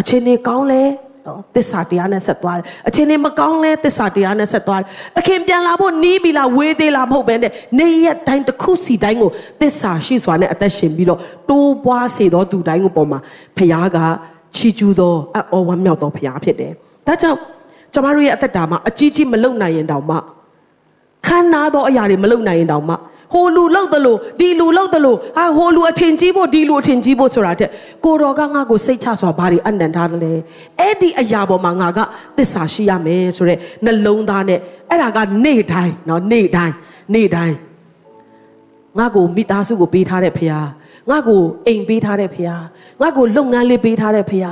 အချိန်နေကောင်းလဲနော်သစ္စာတရားနဲ့ဆက်သွားတယ်အချိန်နေမကောင်းလဲသစ္စာတရားနဲ့ဆက်သွားတယ်သခင်ပြန်လာဖို့နီးပြီလားဝေးသေးလားမဟုတ်ပဲနဲ့နေ့ရက်တိုင်းတစ်ခုစီတိုင်းကိုသစ္စာရှိစွာနဲ့အသက်ရှင်ပြီးတော့တိုးပွားစေသောသူတိုင်းကိုပေါ်မှာဖခင်ကချီကျူးသောအော်ဝမ်းမြောက်သောဖခင်ဖြစ်တယ်ဒါကြောင့်ကျမတို့ရဲ့အသက်တာမှာအကြီးကြီးမလုံနိုင်ရင်တောင်မှခမ်းနားသောအရာတွေမလုံနိုင်ရင်တောင်မှ ဟိုလူလောက်တယ်လို့ဒီလူလောက်တယ်လို့ဟာဟိုလူအထင်ကြီးဖို့ဒီလူအထင်ကြီးဖို့ဆိုတာတဲ့ကိုတော်ကငါ့ကိုစိတ်ချစွာဘာတွေအနန္ထားတယ်လဲအဲ့ဒီအရာပေါ်မှာငါကသစ္စာရှိရမယ်ဆိုတဲ့နှလုံးသားနဲ့အဲ့ဒါကနေ့တိုင်းเนาะနေ့တိုင်းနေ့တိုင်းငါ့ကိုမိသားစုကိုပေးထားတဲ့ဖခင်ငါ့ကိုအိမ်ပေးထားတဲ့ဖခင် ငါ့ကိုလုပ်ငန်းလေးပေးထားတဲ့ဖခင်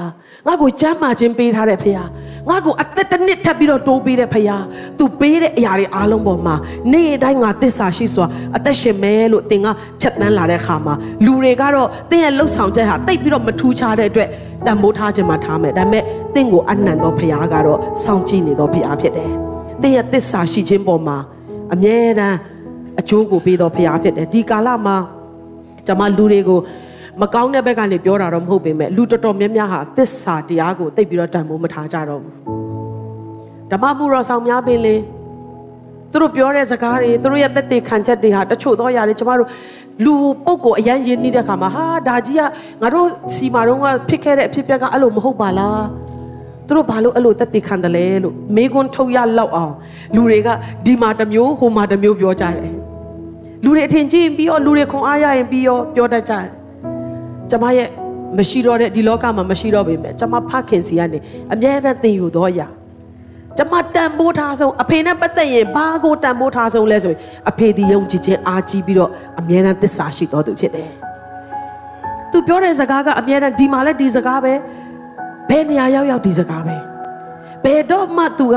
ငါ့ကိုကျမ်းမာခြင်းပေးထားတဲ့ဖခင်ငါ့ကိုအသက်တစ်နှစ်ထပ်ပြီးတော့တိုးပေးတဲ့ဖခင်သူပေးတဲ့အရာတွေအားလုံးပေါ်မှာနေ့တိုင်းငါသစ္စာရှိစွာအသက်ရှင်မဲလို့သင်ကဖြတ်သန်းလာတဲ့အခါမှာလူတွေကတော့သင်ရဲ့လှုပ်ဆောင်ချက်ဟာတိတ်ပြီးတော့မထူးခြားတဲ့အတွက်တန်ဖိုးထားခြင်းမှာထားမယ်ဒါပေမဲ့သင်ကိုအနံ့သောဖခင်ကတော့စောင့်ကြည့်နေသောဖခင်ဖြစ်တယ်သင်ရဲ့သစ္စာရှိခြင်းပေါ်မှာအမြဲတမ်းအကျိုးကိုပေးသောဖခင်ဖြစ်တယ်ဒီကာလမှာကျွန်မလူတွေကို မကောင်းတဲ့ဘက်ကနေပြောတာတော့မဟုတ်ပေမဲ့လူတော်တော်များများဟာသစ္စာတရားကိုသိပြီးတော့တန်ဖိုးမထားကြတော့ဘူးဓမ္မမှုတော်ဆောင်များပင်လေသူတို့ပြောတဲ့စကားတွေသူတို့ရဲ့သက်သေခံချက်တွေဟာတချို့သောຢာတွေကျမတို့လူပုတ်ကိုအရန်ရင်းနေတဲ့ခါမှာဟာဒါကြီးကငါတို့စီမာတော့ကဖြစ်ခဲ့တဲ့အဖြစ်အပျက်ကအဲ့လိုမဟုတ်ပါလားသူတို့ဘာလို့အဲ့လိုသက်သေခံတယ်လဲလို့မေကွန်းထုတ်ရလောက်အောင်လူတွေကဒီမှာတစ်မျိုးဟိုမှာတစ်မျိုးပြောကြတယ်လူတွေအထင်ကြီးရင်ပြီးတော့လူတွေခွန်အားရရင်ပြီးတော့ပြောတတ်ကြတယ် ကျမရဲ့မရှိတော့တဲ့ဒီလောကမှာမရှိတော့ပေမဲ့ကျမဖခင်စီကနေအမြဲတမ်းသင်ယူတော့ရကျမတန်ဖိုးထားဆုံးအဖေနဲ့ပတ်သက်ရင်ဘာကိုတန်ဖိုးထားဆုံးလဲဆိုရင်အဖေဒီယုံကြည်ခြင်းအားကြီးပြီးတော့အမြဲတမ်းသစ္စာရှိတော်သူဖြစ်တယ်သူပြောတဲ့စကားကအမြဲတမ်းဒီမှာလည်းဒီစကားပဲဘယ်နေရာရောက်ရောက်ဒီစကားပဲဘယ်တော့မှသူက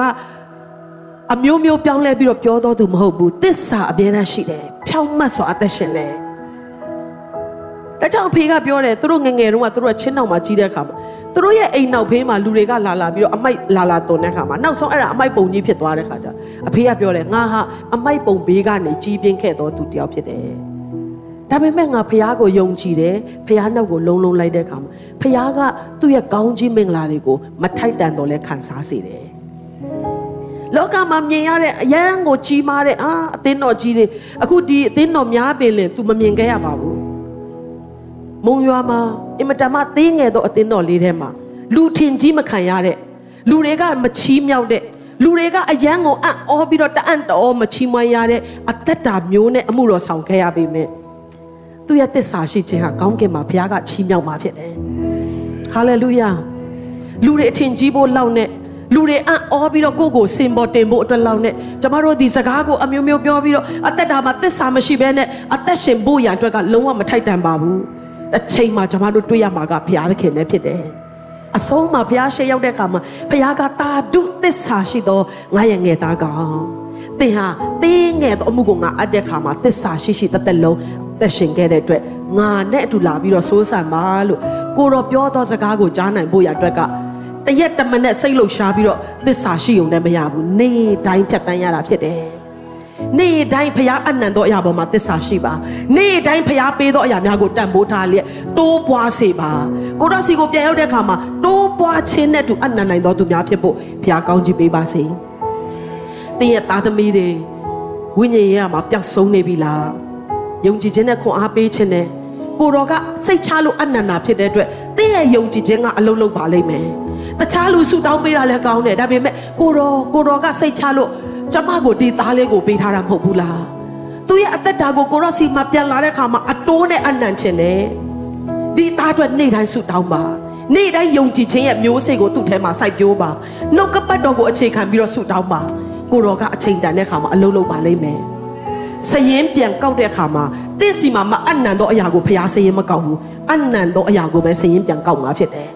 အမျိုးမျိုးပြောင်းလဲပြီးတော့ပြောတော်သူမဟုတ်ဘူးသစ္စာအမြဲတမ်းရှိတယ်ဖြောင့်မတ်စွာအသက်ရှင်တယ် ဒါကြောင့်အဖေကပြောတယ်သူတို့ငငယ်တုန်းကသူတို့ကချင်းနောက်မှာကြီးတဲ့အခါမှာသူတို့ရဲ့အိမ်နောက်ဖေးမှာလူတွေကလာလာပြီးတော့အမိုက်လာလာတုံတဲ့အခါမှာနောက်ဆုံးအဲ့ဒါအမိုက်ပုံကြီးဖြစ်သွားတဲ့အခါကျအဖေကပြောတယ်ငါဟာအမိုက်ပုံဘေးကနေကြီးပြင်းခဲ့တော်သူတယောက်ဖြစ်တယ်ဒါပေမဲ့ငါဖះကိုယုံကြည်တယ်ဖះနောက်ကိုလုံးလုံးလိုက်တဲ့အခါမှာဖះကသူ့ရဲ့ကောင်းကြီးမင်္ဂလာတွေကိုမထိုက်တန်တော့လဲခံစားစေတယ်လောကမှာမြင်ရတဲ့အရန်ကိုကြီးမားတဲ့အာအသင်းတော်ကြီးတွေအခုဒီအသင်းတော်များပင်လင် तू မမြင်ခဲ့ရပါဘူး မုံရွာမှာအင်မတန်မှသေးငယ်သောအသင်းတော်လေးထဲမှာလူထင်ကြီးမခံရတဲ့လူတွေကမချီးမြောက်တဲ့လူတွေကအယံကိုအံ့ဩပြီးတော့တအံ့တော်မချီးမွမ်းရတဲ့အသက်တာမျိုးနဲ့အမှုတော်ဆောင်ခဲ့ရပေမဲ့သူရဲ့သစ္စာရှိခြင်းဟာကောင်းကင်မှာဘုရားကချီးမြှောက်မှာဖြစ်တယ်။ဟာလေလုယာ။လူတွေအထင်ကြီးဖို့လောက်နဲ့လူတွေအံ့ဩပြီးတော့ကိုယ့်ကိုစင်ပေါ်တင်ဖို့အတွက်လောက်နဲ့ကျမတို့ဒီစကားကိုအမျိုးမျိုးပြောပြီးတော့အသက်တာမှာသစ္စာမရှိဘဲနဲ့အသက်ရှင်ဖို့ရန်အတွက်ကလုံးဝမထိုက်တန်ပါဘူး တစ်ချိန်မှာကျမတို့တွေ့ရမှာကဘုရားသခင်နဲ့ဖြစ်တယ်အဆုံးမှာဘုရားရှေ့ရောက်တဲ့အခါမှာဘုရားကတာဒုသစ္စာရှိသောငါရဲ့ငယ်သားကောင်သင်ဟာတင်းငယ်သောအမှုကိုငါအပ်တဲ့အခါမှာသစ္စာရှိရှိတသက်လုံးသက်ရှင်ခဲ့တဲ့အတွက်ငါနဲ့အတူလာပြီးတော့စိုးစံပါလို့ကိုတော့ပြောသောစကားကိုကြားနိုင်ဖို့ရအတွက်ကတရက်တမနဲ့စိတ်လှုပ်ရှားပြီးတော့သစ္စာရှိုံနဲ့မရဘူးနေ့တိုင်းဖြတ်တန်းရတာဖြစ်တယ် နေ့တိုင်းဖရားအနံသောအရာပေါ်မှာသစ္စာရှိပါနေ့တိုင်းဖရားပေးသောအရာများကိုတန်ဖိုးထားလျက်တိုးပွားစေပါကိုတော်စီကိုပြန်ရောက်တဲ့အခါမှာတိုးပွားခြင်းနဲ့တူအနံနိုင်သောသူများဖြစ်ဖို့ဖရားကောင်းချီးပေးပါစေတင်းရဲ့သားသမီးတွေဝိညာဉ်ရေးမှာပျောက်ဆုံးနေပြီလားယုံကြည်ခြင်းနဲ့ခွန်အားပေးခြင်းနဲ့ကိုတော်ကစိတ်ချလို့အနန္နာဖြစ်တဲ့အတွက်တင်းရဲ့ယုံကြည်ခြင်းကအလုံးလုံးပါလိမ့်မယ်တခြားလူဆူတောင်းပေးတာလည်းကောင်းတယ်ဒါပေမဲ့ကိုတော်ကိုတော်ကစိတ်ချလို့ ကျမကိုဒီသားလေးကိုပေးထားတာမဟုတ်ဘူးလားသူရဲ့အသက်တာကိုကိုရောစီမှာပြန်လာတဲ့အခါမှာအတိုးနဲ့အနံ့ခြင်းနဲ့ဒီသားအတွက်နေ့တိုင်းဆူတောင်းပါနေ့တိုင်းယုံကြည်ခြင်းရဲ့မျိုးစိတ်ကိုသူ့ထဲမှာစိုက်ပျိုးပါနှုတ်ကပတ်တော်ကိုအခြေခံပြီးတော့ဆူတောင်းပါကိုတော်ကအချိန်တန်တဲ့အခါမှာအလုံးလုံးပါလိမ့်မယ်စရင်ပြန်ကောက်တဲ့အခါမှာတင့်စီမှာမအနံ့သောအရာကိုဖျားစရင်မကောက်ဘူးအနံ့သောအရာကိုပဲစရင်ပြန်ကောက်မှာဖြစ်တယ်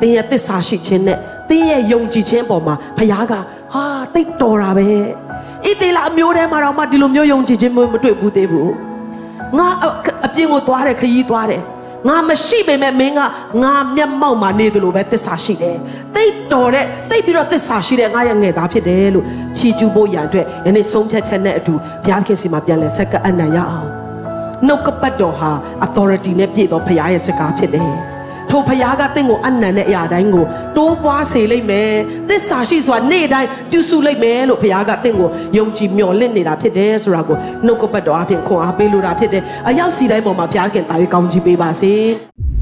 သင်ရဲ့သစ္စာရှိခြင်းနဲ့ သင်ရဲ့ယုံကြည်ခြင်းပေါ်မှာဖခင်ကဟာတိတ်တော်တာပဲဣသေလအမျိုးထဲမှာတော့မှဒီလိုမျိုးယုံကြည်ခြင်းမတွေ့ဘူးသေးဘူးငါအပြင်ကိုသွားတယ်ခရီးသွားတယ်ငါမရှိပေမဲ့မင်းကငါမျက်မှောက်မှာနေသလိုပဲသစ္စာရှိတယ်တိတ်တော်တဲ့တိတ်ပြီးတော့သစ္စာရှိတဲ့ငါရဲ့ငယ်သားဖြစ်တယ်လို့ချီကျူးဖို့ရန်အတွက်ယနေ့ဆုံးဖြတ်ချက်နဲ့အတူဘုရားခင်စီမှာပြန်လဲဆက်ကအနံ့ရအောင်နှုတ်ကပတ်တော်ဟာ authority နဲ့ပြည့်သောဘုရားရဲ့စကားဖြစ်တယ် ထိုဖခင်ကတင့်ကိုအနံ့တဲ့အရာတိုင်းကိုတိုးပွားစေလိမ့်မယ်။သစ္စာရှိစွာနေ့တိုင်းပြုစုလိမ့်မယ်လို့ဖခင်ကတင့်ကိုယုံကြည်မျှော်လင့်နေတာဖြစ်တယ်ဆိုတာကိုနှုတ်ကပတ်တော်အပြင်ခွန်အားပေးလိုတာဖြစ်တယ်။အရောက်စီတိုင်းပေါ်မှာဖခင်တာ၍ကောင်းချီးပေးပါစေ။